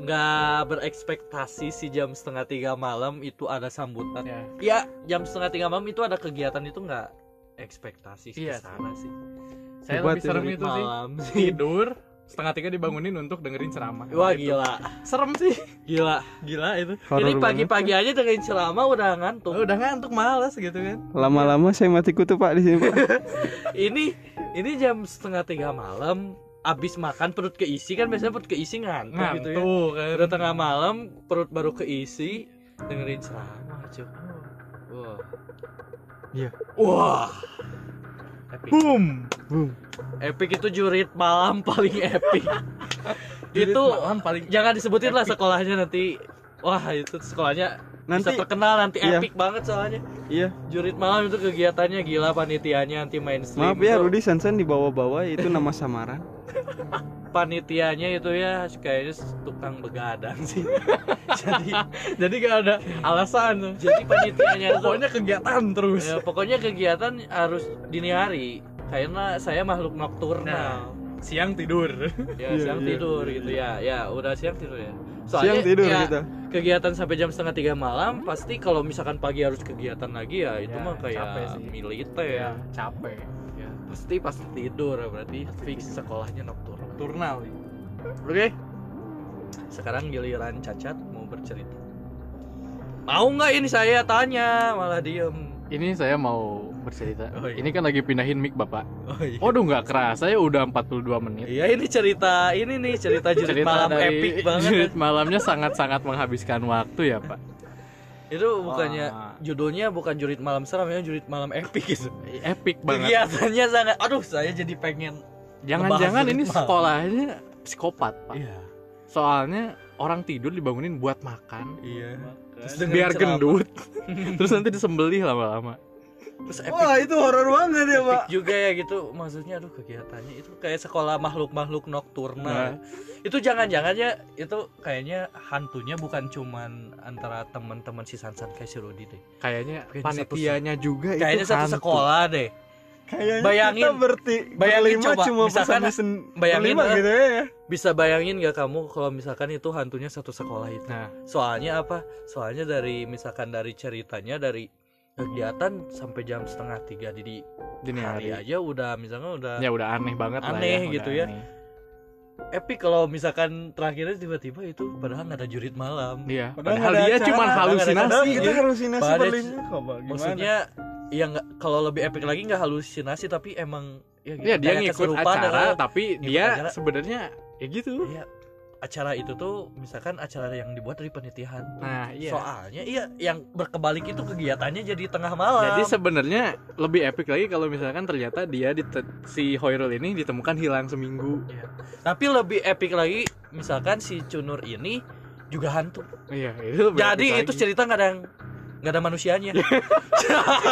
nggak berekspektasi si jam setengah tiga malam itu ada sambutan Ya. ya jam setengah tiga malam itu ada kegiatan itu nggak ekspektasi sih Iya ke sana sih Saya Hebat lebih serem itu sih. malam sih Tidur setengah tiga dibangunin untuk dengerin ceramah. wah Itu. gila Serem sih. gila Gila itu. Horor ini pagi-pagi aja dengerin ceramah udah ngantuk Udah ngantuk males gitu kan. Lama-lama saya mati kutu Pak di sini Pak. ini ini jam setengah tiga malam abis makan perut keisi kan biasanya perut keisi ngantuk, gitu ya Ngantuk kan. udah tengah malam perut baru keisi dengerin ceramah cuy wah Iya. wah epic. Boom. Boom. epic itu jurit malam paling epic Jurit itu malam paling jangan disebutin lah sekolahnya nanti wah itu sekolahnya Nanti bisa terkenal nanti iya. epic banget soalnya iya. jurit malam itu kegiatannya gila panitianya anti mainstream Maaf ya Rudi Sansan dibawa-bawa itu nama samaran. panitianya itu ya kayaknya tukang begadang sih jadi jadi gak ada alasan. jadi panitianya itu Pokoknya kegiatan terus. ya, pokoknya kegiatan harus dini hari karena saya makhluk nokturnal Siang tidur. ya Iya, siang iya. tidur gitu ya ya udah siang tidur ya Siang tidur ya, kita. kegiatan sampai jam setengah tiga malam pasti kalau misalkan pagi harus kegiatan lagi ya itu Ya, mah kayak capek sih. militer Ya, ya capek. Ya, pasti pasti tidur berarti fix sekolahnya nocturnal Turnal. Oke. Sekarang giliran Cacat mau bercerita. Mau nggak ini saya tanya malah diem. Ini saya mau bercerita. Oh, iya. Ini kan lagi pindahin mic Bapak. Oh iya. Waduh nggak kerasa ya udah 42 menit. Iya ini cerita ini nih cerita jurit Cerita malam dari epic banget. jurit malamnya sangat-sangat menghabiskan waktu ya Pak. Itu bukannya Wah. judulnya bukan jurit malam seram ya jurit malam epic gitu. Epic banget. Kegiatannya sangat. Aduh saya jadi pengen. Jangan-jangan ini malam. sekolahnya psikopat Pak. Iya. Soalnya orang tidur dibangunin buat makan. Iya. Terus Biar gendut. Terus nanti disembelih lama-lama. Terus epic Wah, itu horor banget ya, Pak. juga ya gitu maksudnya aduh kegiatannya itu kayak sekolah makhluk-makhluk Nah. nokturnal itu jangan-jangan ya itu kayaknya hantunya bukan cuman antara teman-teman si Sansan kayak si Rudi deh Kayaknya Kayaknya panitianya juga kayaknya itu satu hantu. sekolah deh Kayaknya Bayangin- kita berti bayangin coba, cuma misalkan- bisa bayangin, berlima eh. gitu ya. bisa bayangin gak kamu kalau misalkan itu hantunya satu sekolah itu Nah, soalnya apa soalnya dari misalkan dari ceritanya dari kegiatan sampai jam setengah tiga di, di dini hari hari. aja udah misalnya udah Ya udah aneh banget lah Aneh ya, gitu ya. aneh. epic kalau misalkan terakhirnya tiba-tiba itu padahal nggak ada jurit malam Iya, Padahal padahal dia acara, cuma halusinasi. kita Iya. halusinasi Padahal- berlima kok, Pak. Gimana? maksudnya ya nggak kalau lebih epic lagi nggak halusinasi tapi emang ya gitu, Iya, dia ngikut acara ya. tapi Ngikut dia sebenarnya ya gitu. Iya, acara itu tuh misalkan acara yang dibuat dari penelitian Nah, iya. soalnya iya yang berkebalik itu kegiatannya jadi tengah malam Jadi sebenarnya lebih epic lagi kalau misalkan ternyata dia di si Hoirul ini ditemukan hilang seminggu. tapi lebih epic lagi misalkan si Cunur ini juga hantu Iya, itu lebih jadi itu lagi. cerita yang nggak ada manusianya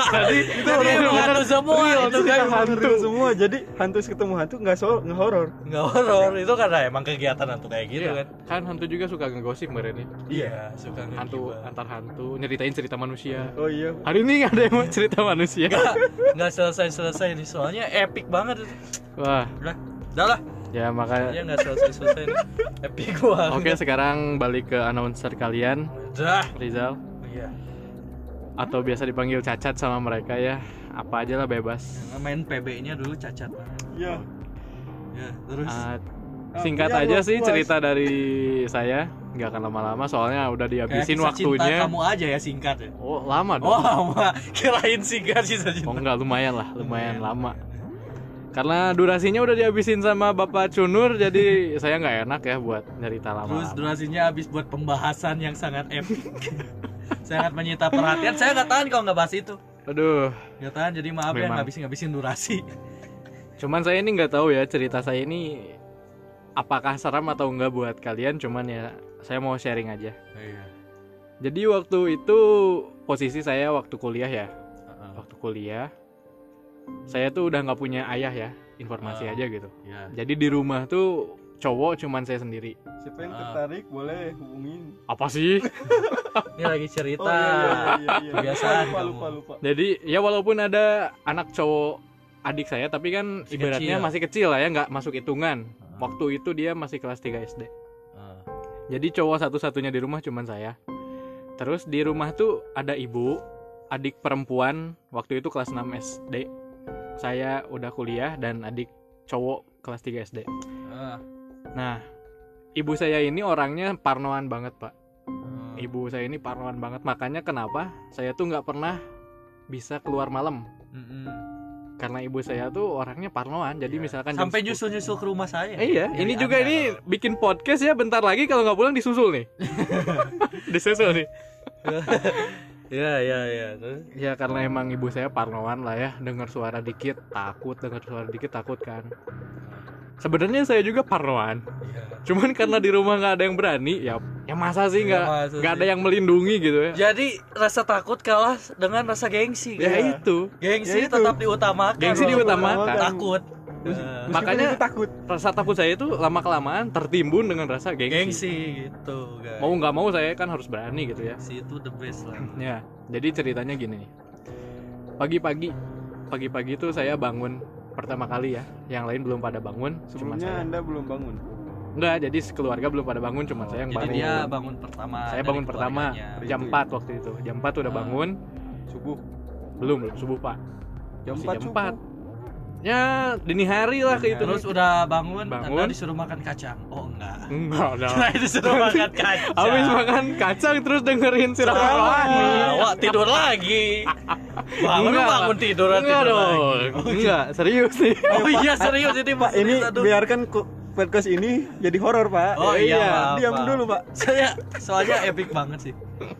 Jadi itu emang hantu semua itu kan hantu semua. Jadi hantu ketemu hantu nggak so nggak horor. nggak horor itu karena emang kegiatan hantu kayak gitu Iya, kan kan hantu juga suka ngegosip kemarin nih. iya suka Hantu ngegibah. antar hantu nyeritain cerita manusia. Oh iya. Hari ini nggak ada yang mau cerita manusia. nggak selesai selesai nih soalnya epic banget itu Wah, udah udah lah ya maka ya nggak selesai selesai nih epic gua Oke, sekarang balik ke announcer kalian, dah Rizal. iya Atau biasa dipanggil Cacat sama mereka ya. Apa aja lah bebas. Yang main PB-nya dulu cacat. Iya. Ya, terus Ah, singkat iya, aja sih cerita dari saya. Nggak akan lama-lama soalnya udah dihabisin kisah cinta waktunya. kamu aja ya singkat ya. Oh, lama dong. Oh, lama. Kirain singkat sih saja. Oh enggak lumayan lah, lumayan Lumayan, lama. Karena durasinya udah dihabisin sama Bapak Cunur jadi saya nggak enak ya buat nyerita Terus lama. durasinya habis buat pembahasan yang sangat epic. sangat menyita perhatian. Saya nggak tahan kalau nggak bahas itu. Aduh, Nggak tahan jadi maaf ya Memang. ngabisin-ngabisin durasi. cuman saya ini nggak tahu ya cerita saya ini apakah seram atau enggak buat kalian. Cuman ya saya mau sharing aja. Iya. Jadi waktu itu posisi saya waktu kuliah ya. Waktu kuliah saya tuh udah nggak punya ayah ya. Informasi Ah. aja gitu. Ya. Jadi di rumah tuh cowok cuman saya sendiri. Siapa yang Ah. tertarik boleh hubungin. Apa sih? Ini lagi cerita. Oh iya iya iya. iya. Kebiasaan Lupa kamu. lupa lupa. Jadi ya walaupun ada anak cowok adik saya tapi kan Masih ibaratnya kecil. masih kecil lah ya nggak masuk hitungan. Ah. Waktu itu dia masih kelas 3 SD. Ah. Jadi cowok satu-satunya di rumah cuman saya. Terus di rumah tuh ada ibu, adik perempuan waktu itu kelas 6 SD. Saya udah kuliah dan adik cowok kelas 3 SD. Ah. Nah, ibu saya ini orangnya parnoan banget, Pak. Ah. Ibu saya ini parnoan banget. Makanya kenapa saya tuh nggak pernah bisa keluar malam Mm-mm. karena ibu saya tuh orangnya parnoan. Jadi Iya. misalkan sampai 10 nyusul-nyusul ke rumah saya. Eh, iya, Jadi ini juga aneh ini bikin podcast ya bentar lagi kalau nggak pulang disusul nih. disusul nih. Iya, iya, iya. Terus? Ya karena emang ibu saya parnoan lah ya, dengar suara dikit takut, dengar suara dikit takut kan. Sebenarnya saya juga parnoan, Iya. cuman karena di rumah nggak ada yang berani, ya ya masa sih nggak masa nggak ada yang melindungi gitu ya. Jadi rasa takut kalah dengan rasa gengsi. Ya gitu. itu, Gengsi Ya itu. tetap diutamakan. Gengsi diutamakan. Takut. Meskipun Makanya- itu takut. rasa takut saya itu lama kelamaan tertimbun dengan rasa gengsi. gengsi gitu, guys. Mau nggak mau saya kan harus berani gitu ya. Gengsi itu the best lah. Ya, jadi ceritanya gini nih. Pagi-pagi, pagi-pagi itu saya bangun pertama kali ya. Yang lain belum pada bangun, cuma Sebelumnya saya. Anda belum bangun. Enggak, jadi sekeluarga belum pada bangun, cuma saya yang Jadi bangun. dia bangun pertama. saya bangun pertama jam Itu 4 waktu itu. Jam 4 udah Ah. bangun, Subuh. belum belum subuh, Pak. Jam Masih 4 jam subuh. 4. Ya, dini hari lah ke itu. Terus udah bangun, Bangun. Anda disuruh makan kacang. Oh enggak. enggak. Kirain disuruh makan kacang. Habis makan kacang terus dengerin sirah rohani. Ah, Wah, tidur lagi. Bangun Enggak. bangun tidur Enggak tidur dong. lagi. Enggak, serius nih. Oh iya serius ini Pak, ini biarkan ku- podcast ini jadi horor, Pak. Oh iya, Iya, maaf, Diam maaf. dulu, Pak. Saya soalnya epic banget sih.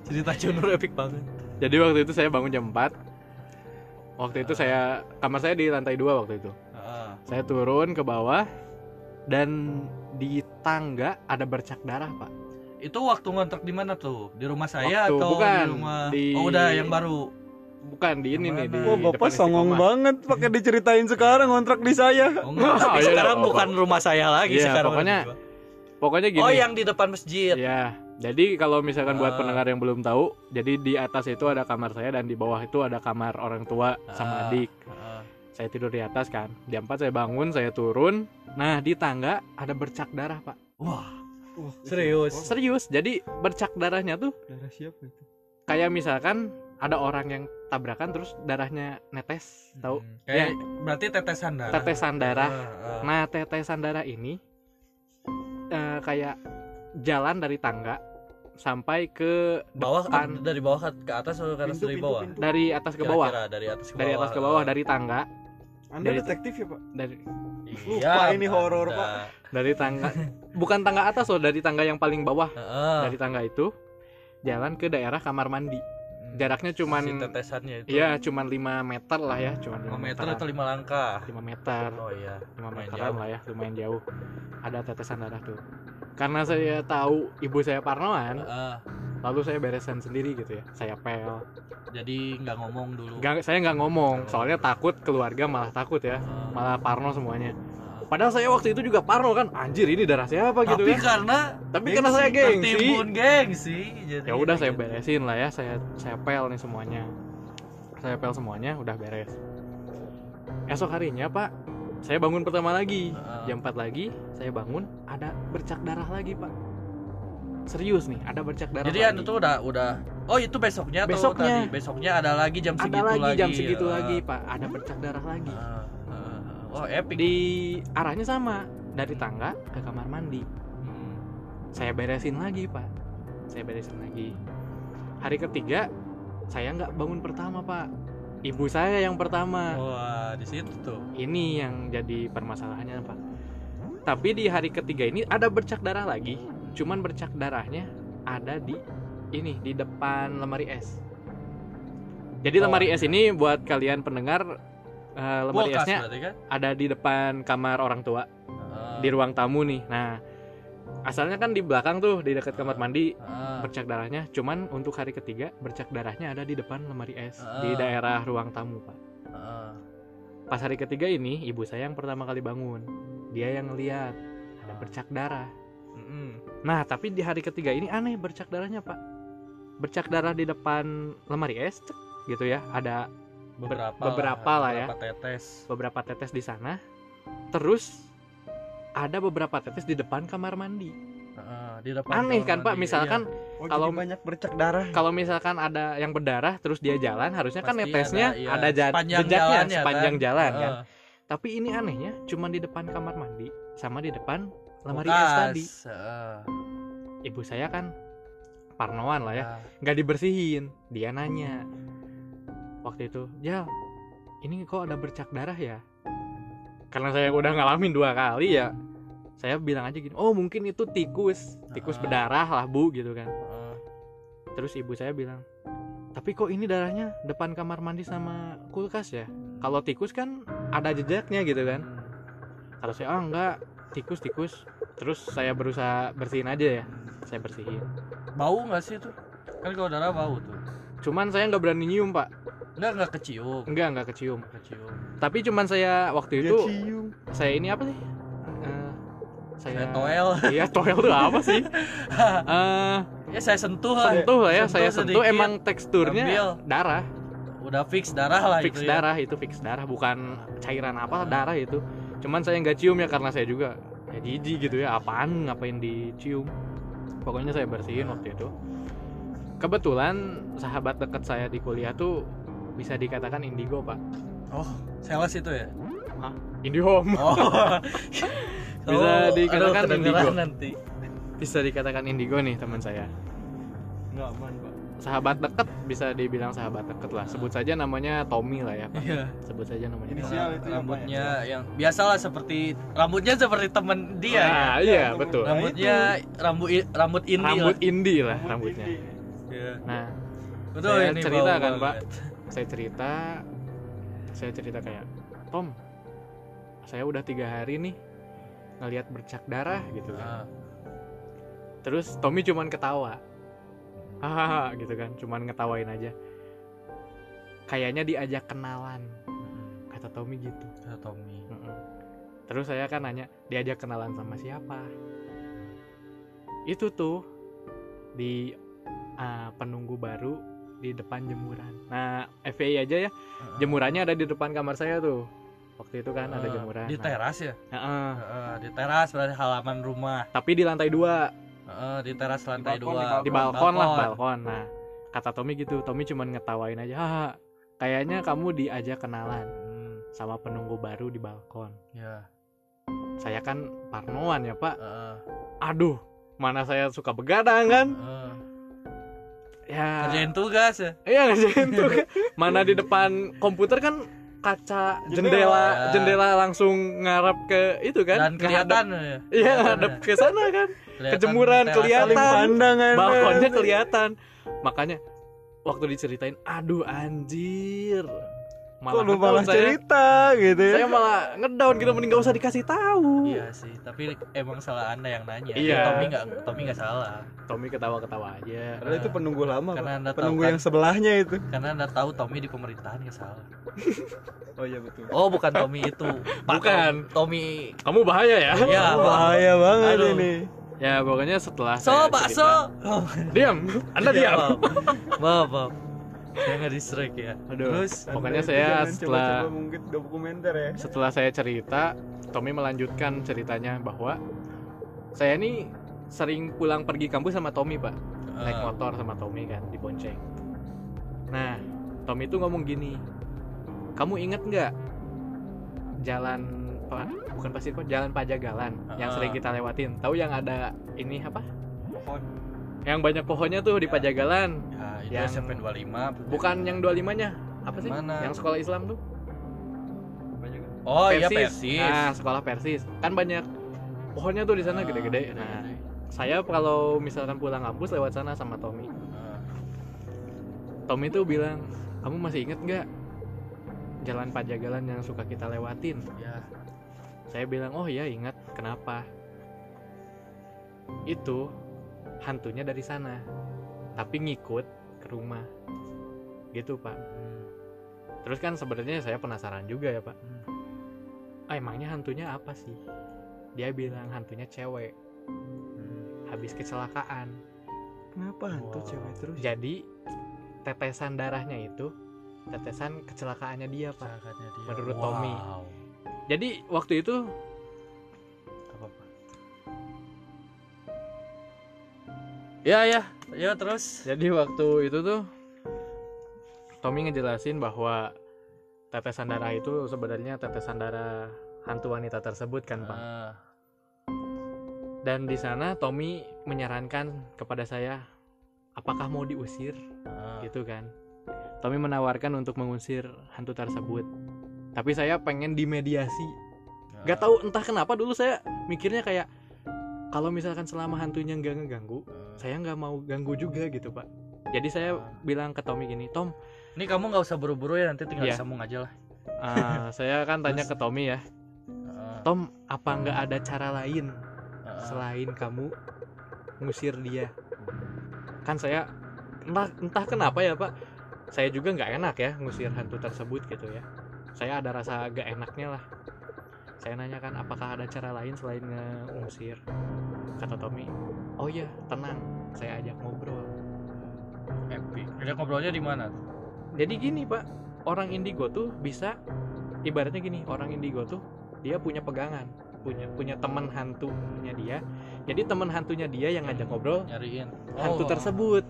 Cerita Junur epic banget. Jadi waktu itu saya bangun jam 4. Waktu itu saya kamar saya di lantai 2 waktu itu. Heeh. Saya turun ke bawah dan di tangga ada bercak darah, Pak. Itu waktu ngontrak di mana tuh? Di rumah saya Waktu- atau bukan, di rumah? di- Oh, udah yang baru. Bukan di ini nih di Oh, Bapak songong istiqomah. banget pakai diceritain sekarang kontrak di saya. Oh, enggak, tapi Iya, sekarang dong. bukan rumah saya lagi Iya, sekarang. pokoknya Pokoknya gini. Oh, yang di depan masjid. Ya, jadi kalau misalkan buat Ah. pendengar yang belum tahu, jadi di atas itu ada kamar saya dan di bawah itu ada kamar orang tua sama Ah. adik. Heeh. Saya tidur di atas kan. Jam 4 saya bangun, saya turun. Nah, di tangga ada bercak darah, Pak. Wah, serius. Serius. Jadi bercak darahnya tuh Darah siapa itu? kayak misalkan ada orang yang tabrakan terus darahnya netes, tahu? Hmm. Kayak berarti tetesan darah. Tetesan darah. Heeh. Nah, tetesan darah ini eh, kayak jalan dari tangga sampai ke bawah depan. dari bawah ke, atas atau ke atas Pintu, dari pintu, bawah? pintu. dari atas ke bawah. Kira-kira dari atas ke bawah. Dari atas ke bawah dari tangga, Anda Dari- detektif ya, Pak? dari Iya, Lupa ini horor. Pak. dari tangga bukan tangga atas loh, dari tangga yang paling bawah. Heeh. Dari tangga itu jalan ke daerah kamar mandi. Jaraknya cuman si tetesannya itu. Iya, cuman 5 meter lah ya, cuman 5 5 meter atau 5 langkah. 5 meter. Oh iya. 5 lumayan meteran jauh. lah ya, lumayan jauh. Ada tetesan darah tuh. Karena saya tahu ibu saya parnoan, Heeh. lalu saya beresan sendiri gitu ya. Saya pel. jadi nggak ngomong dulu. Nggak, saya nggak ngomong, soalnya takut keluarga malah takut ya, Heeh. malah parno semuanya. Heeh. Padahal saya waktu itu juga parno kan, anjir ini darah siapa gitu Tapi kan. karena Tapi karena saya gengsi. tertimbun gengsi. Jadi Ya udah saya gitu. beresin lah ya, saya saya pel nih semuanya. Saya pel semuanya, udah beres. Esok harinya Pak, saya bangun pertama lagi, Heeh. jam 4 lagi, saya bangun ada bercak darah lagi Pak. Serius nih, ada bercak darah. Jadi lagi. anu tuh udah udah Oh itu besoknya, Besoknya. tadi. Besoknya ada lagi jam ada segitu lagi, lagi. jam segitu Heeh. lagi Pak, ada bercak darah lagi. Heeh. Oh epic. Di arahnya sama, dari tangga ke kamar mandi. Hmm. Saya beresin lagi Pak, saya beresin lagi. Hari ketiga saya nggak bangun pertama Pak, ibu saya yang pertama Wah, di situ tuh. ini yang jadi permasalahannya pak tapi di hari ketiga ini ada bercak darah lagi cuman bercak darahnya ada di ini di depan lemari es jadi Oh, lemari iya. es ini buat kalian pendengar eh, lemari Kulkas esnya kan? ada di depan kamar orang tua. Heeh. di ruang tamu nih. Nah asalnya kan di belakang tuh di dekat kamar mandi Heeh. bercak darahnya. Cuman untuk hari ketiga bercak darahnya ada di depan lemari es Ah. di daerah ruang tamu pak. Heeh. pas hari ketiga ini ibu saya yang pertama kali bangun. Dia yang ngeliat ada bercak darah. Nah tapi di hari ketiga ini aneh bercak darahnya pak. Bercak darah di depan lemari es gitu ya. Ada Beberapa, beberapa lah ya. beberapa tetes. beberapa tetes di sana terus ada beberapa tetes di depan kamar mandi Heeh, di depan aneh kamar kan pak mandi, misalkan Oh, Kalau- banyak bercak darah. kalau misalkan ada yang berdarah terus dia jalan harusnya kan Pasti netesnya ada, iya. ada, Sepanjang jejaknya jalan ya, sepanjang kan? jalan kan Heeh. tapi ini anehnya cuma di depan kamar mandi sama di depan lemari es tadi Heeh. ibu saya kan parnoan lah ya Nah, nggak dibersihin dia nanya waktu itu Jal ini kok ada bercak darah ya karena saya udah ngalamin dua kali ya saya bilang aja gini oh mungkin itu tikus tikus Ah. berdarah lah bu gitu kan heeh. terus ibu saya bilang tapi kok ini darahnya depan kamar mandi sama kulkas ya kalau tikus kan ada jejaknya gitu kan kata saya ah enggak tikus tikus terus saya berusaha bersihin aja ya saya bersihin Bau nggak sih itu? Kan kalau darah bau tuh. cuman saya nggak berani nyium pak Enggak enggak kecium. enggak enggak kecium Kecium. tapi cuman saya waktu itu cium. saya ini apa sih Eh, saya Saya toel. iya toel tuh apa sih Eh, ya saya sentuh lah. sentuh lah ya saya sentuh sedikit, emang teksturnya ambil. darah udah fix darah lah fix itu ya. darah itu fix darah bukan cairan apa darah itu cuman saya nggak cium ya karena saya juga ya jijik gitu ya apaan ngapain dicium pokoknya saya bersihin waktu itu kebetulan sahabat dekat saya di kuliah tuh bisa dikatakan indigo pak Oh, sales itu ya? indihome Oh. Bisa Oh, dikatakan aduh, indigo. nanti. bisa dikatakan indigo nih teman saya Enggak aman, Pak. sahabat dekat bisa dibilang sahabat dekat lah sebut saja namanya Tommy lah ya pak Iya. sebut saja namanya Tommy. Inisial itu yang rambutnya yang biasalah seperti rambutnya seperti temen dia ya. nah iya betul Rambutnya rambut rambut indie rambut lah. indie lah rambutnya Iya. nah Betul Saya ini cerita kan. Pak. Saya cerita saya cerita kayak Tom saya udah tiga hari nih ngelihat bercak darah gitu kan. Ah, terus Tommy cuman ketawa. Hahaha gitu kan cuman ngetawain aja. Kayaknya diajak kenalan. Mm, kata Tommy gitu. Kata Tommy. Terus saya kan nanya diajak kenalan sama siapa? Itu tuh di ah, penunggu baru di depan jemuran. Nah FPI aja ya. Jemurannya ada di depan kamar saya tuh. Waktu itu kan ada Ah, jemuran. Di Nah, teras ya? Heeh. Heeh, di teras berarti halaman rumah. Tapi di lantai dua. Heeh, di teras lantai balkon, dua. di balkon. Lah balkon. Nah kata Tommy gitu. Tommy cuman ngetawain aja haha kayaknya kamu diajak kenalan Hmm, sama penunggu baru di balkon. Ya. Saya kan parnoan ya pak. Heeh, aduh mana saya suka begadang kan? Heeh. Ya kerjain tugas ya iya ngerjain tuh mana di depan komputer kan kaca Jendela. jendela Ya. jendela langsung ngarap ke itu kan dan kelihatan ya iya ngadep ya. ke sana kan Kelihatan kejemuran, kelihatan. Pandangan. balkonnya kelihatan makanya waktu diceritain aduh anjir Kok lu malah saya cerita gitu ya? saya malah ngedown gitu mending gak usah dikasih tahu iya sih tapi emang salah anda yang nanya Iya. Tommy nggak Tommy nggak salah Tommy ketawa-ketawa aja Padahal itu penunggu lama, Karena. Anda tahu Penunggu kan. yang sebelahnya itu. karena anda tahu Tommy di pemerintahan nggak salah Oh iya betul. oh bukan Tommy itu Pak Bukan. Tommy kamu bahaya ya ya Pak. Bahaya banget Aduh. ini. ya pokoknya setelah so saya bakso cerita- oh. diam anda Iya, diam maaf. maaf maaf saya nggak distrek ya Aduh. terus Pokoknya saya setelah- mungkin dokumenter ya. setelah saya cerita Tommy melanjutkan ceritanya bahwa saya ini sering pulang pergi kampus sama Tommy pak naik eh, motor sama Tommy kan di Bonceng nah Tommy itu ngomong gini kamu inget nggak jalan apa bukan pasir kok jalan Pajagalan yang Ah. sering kita lewatin tahu yang ada ini apa Pohon. Yang banyak pohonnya tuh di Ya. Pajagalan. Ya, itu yang- SMP 25 bukan yang 25 nya apa sih? Mana? yang sekolah Islam tuh? Oh iya Persis. nah sekolah Persis. Kan banyak pohonnya tuh di sana Ah, gede-gede. nah saya kalau misalkan pulang kampus lewat sana sama Tommy. Ah, Tommy tuh bilang kamu masih inget nggak jalan Pajagalan yang suka kita lewatin? Ya. saya bilang oh iya ingat. Kenapa? Itu hantunya dari sana tapi ngikut ke rumah gitu pak Hmm. terus kan sebenarnya saya penasaran juga ya pak Hmm. ah emangnya hantunya apa sih dia bilang hantunya cewek Hmm. habis kecelakaan Kenapa hantu Wow. cewek terus? jadi tetesan darahnya itu tetesan kecelakaannya dia pak Cakatnya dia. Menurut Wow. Tommy. jadi waktu itu Ya ya, ya terus. Jadi waktu itu tuh Tommy ngejelasin bahwa tetesan darah itu sebenarnya tetesan darah hantu wanita tersebut kan pak. Ah, Dan di sana Tommy menyarankan kepada saya apakah mau diusir ah. gitu kan. Tommy menawarkan untuk mengusir hantu tersebut. Tapi saya pengen dimediasi. Gak tahu entah kenapa dulu saya mikirnya kayak kalau misalkan selama hantunya nggak ngeganggu, Ah. Saya nggak mau ganggu juga gitu pak. Jadi saya bilang ke Tommy gini, Tom, Ini kamu nggak usah buru-buru ya nanti tinggal Iya. disambung aja lah. Ah, saya kan tanya ke Tommy ya, Ah, Tom, apa nggak ada cara lain ah, selain kamu ngusir dia? Kan saya entah, entah kenapa ya Pak, saya juga nggak enak ya ngusir hantu tersebut gitu ya. Saya ada rasa gak enaknya lah. Saya nanya kan, apakah ada cara lain selain ngusir? Kata Tommy, oh iya tenang, saya ajak ngobrol. epic. Jadi ngobrolnya di mana? Jadi gini Pak, orang indigo tuh bisa ibaratnya gini, orang indigo tuh dia punya pegangan, punya punya teman hantunya dia. Jadi teman hantunya dia yang ngajak ngobrol Nyariin. hantu Oh, tersebut.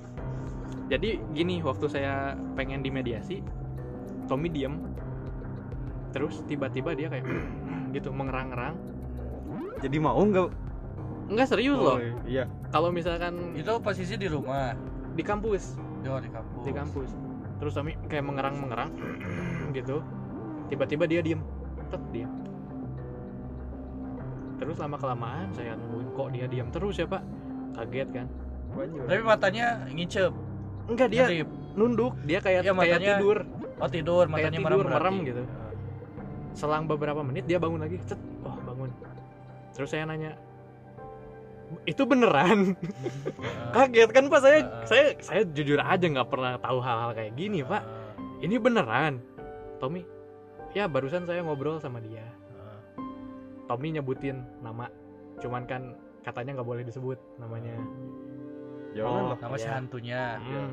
Jadi gini, waktu saya pengen dimediasi, Tommy diem, terus tiba-tiba dia kayak gitu mengerang-ngerang. Jadi mau nggak? Enggak serius loh. Iya. Kalau misalkan Itu posisi di rumah. di kampus, Yo di kampus. di kampus, terus Tommy kayak mengerang-mengerang gitu. Tiba-tiba dia diem, tet diem. Terus lama kelamaan saya nungguin kok dia diam terus ya pak, kaget kan? Tapi matanya ngicep. Enggak dia Ngedip. nunduk, dia kayak Iya, kayak matanya tidur. Oh tidur, Kayak matanya tidur, merem, merem gitu. Selang beberapa menit dia bangun lagi, cet, oh bangun. Terus saya nanya, itu beneran? Kaget kan pak saya, Ah. saya saya jujur aja nggak pernah tahu hal-hal kayak gini pak. ah, Ini beneran, Tommy? Ya barusan saya ngobrol sama dia. ah. Tommy nyebutin nama, cuman kan katanya nggak boleh disebut namanya. Jangan Oh, lah. Nama si iya. hantunya. Hmm.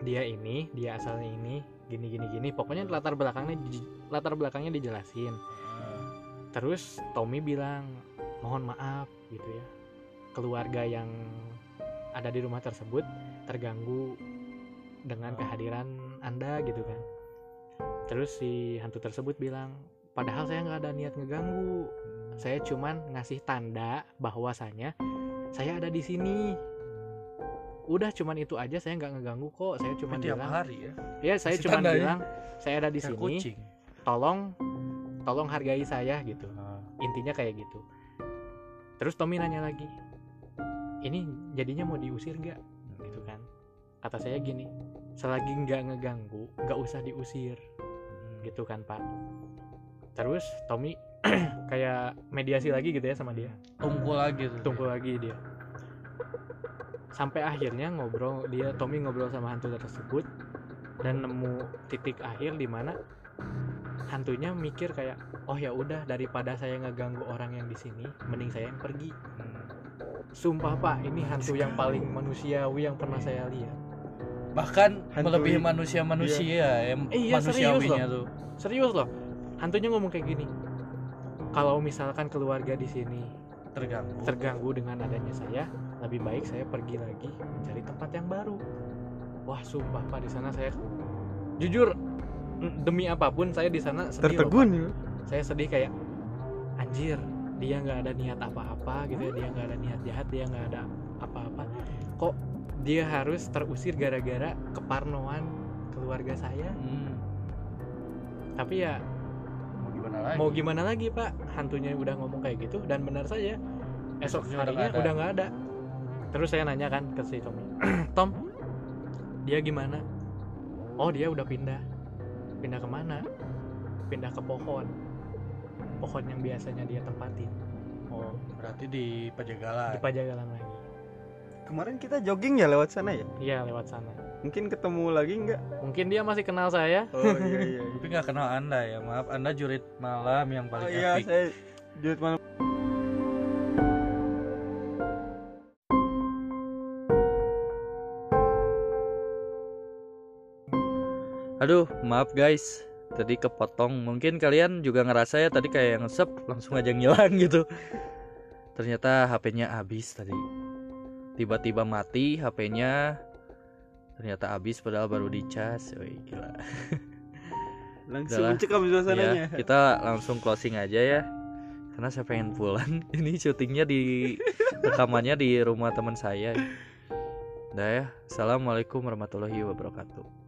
Dia ini, dia asalnya ini, gini gini gini. Pokoknya latar belakangnya di- latar belakangnya dijelasin. ah. Terus Tommy bilang mohon maaf gitu ya keluarga yang ada di rumah tersebut terganggu dengan kehadiran anda gitu kan. Terus si hantu tersebut bilang padahal saya nggak ada niat ngeganggu. Saya cuman ngasih tanda bahwasanya saya ada di sini. Udah cuman itu aja saya nggak ngeganggu kok. Saya cuman tiap bilang hari ya. ya saya Kasih cuman ya. bilang saya ada di sini. kucing. Tolong tolong hargai saya gitu Ah. intinya kayak gitu terus Tommy nanya lagi ini jadinya mau diusir gak gitu kan. Kata saya gini selagi nggak ngeganggu nggak usah diusir. Hmm. gitu kan pak. Terus Tommy kayak mediasi lagi gitu ya sama dia. Tunggu lagi tuh. tunggu lagi dia. Sampai akhirnya ngobrol dia Tommy ngobrol sama hantu tersebut dan nemu titik akhir di mana hantunya mikir kayak oh ya udah daripada saya ngeganggu orang yang di sini mending saya yang pergi. Hmm. Sumpah pak ini hantu yang paling manusiawi yang pernah saya lihat Bahkan Hantu melebihi i- manusia-manusia yang Iya, manusiawinya tuh. serius loh hantunya ngomong kayak gini kalau misalkan keluarga di sini Terganggu. terganggu dengan adanya saya lebih baik saya pergi lagi mencari tempat yang baru wah sumpah pak di sana saya jujur demi apa pun saya di sana sedih loh, Tertegun ya. Pak. saya sedih kayak anjir dia nggak ada niat apa-apa gitu ya dia nggak ada niat jahat dia nggak ada apa-apa. Kok dia harus terusir gara-gara keparnoan keluarga saya? Hmm. tapi ya mau gimana lagi? mau gimana lagi pak? Hantunya udah ngomong kayak gitu dan benar saja esok Besoknya udah harinya nggak ada. udah nggak ada. Terus saya nanya kan ke si Tommy Tom dia gimana? Oh dia udah pindah. Pindah ke mana pindah ke pohon pohon yang biasanya dia tempatin oh berarti di Pajagalan di Pajagalan lagi Kemarin kita jogging ya lewat sana ya? iya lewat sana Mungkin ketemu lagi nggak? mungkin dia masih kenal saya Oh iya iya. tapi nggak kenal anda ya maaf anda jurit malam yang Oh paling iya epic saya Jut malam. Aduh, maaf guys. Tadi kepotong. Mungkin kalian juga ngerasa ya tadi kayak yang sep langsung aja ngilang gitu. Ternyata HP-nya habis tadi. Tiba-tiba mati HP-nya. Ternyata habis padahal baru dicas. Wih, gila. Langsung mencekam suasananya. Ya, kita langsung closing aja ya. Karena saya pengen pulang. Ini syutingnya di rekamannya di rumah teman saya. Udah ya. Assalamualaikum warahmatullahi wabarakatuh.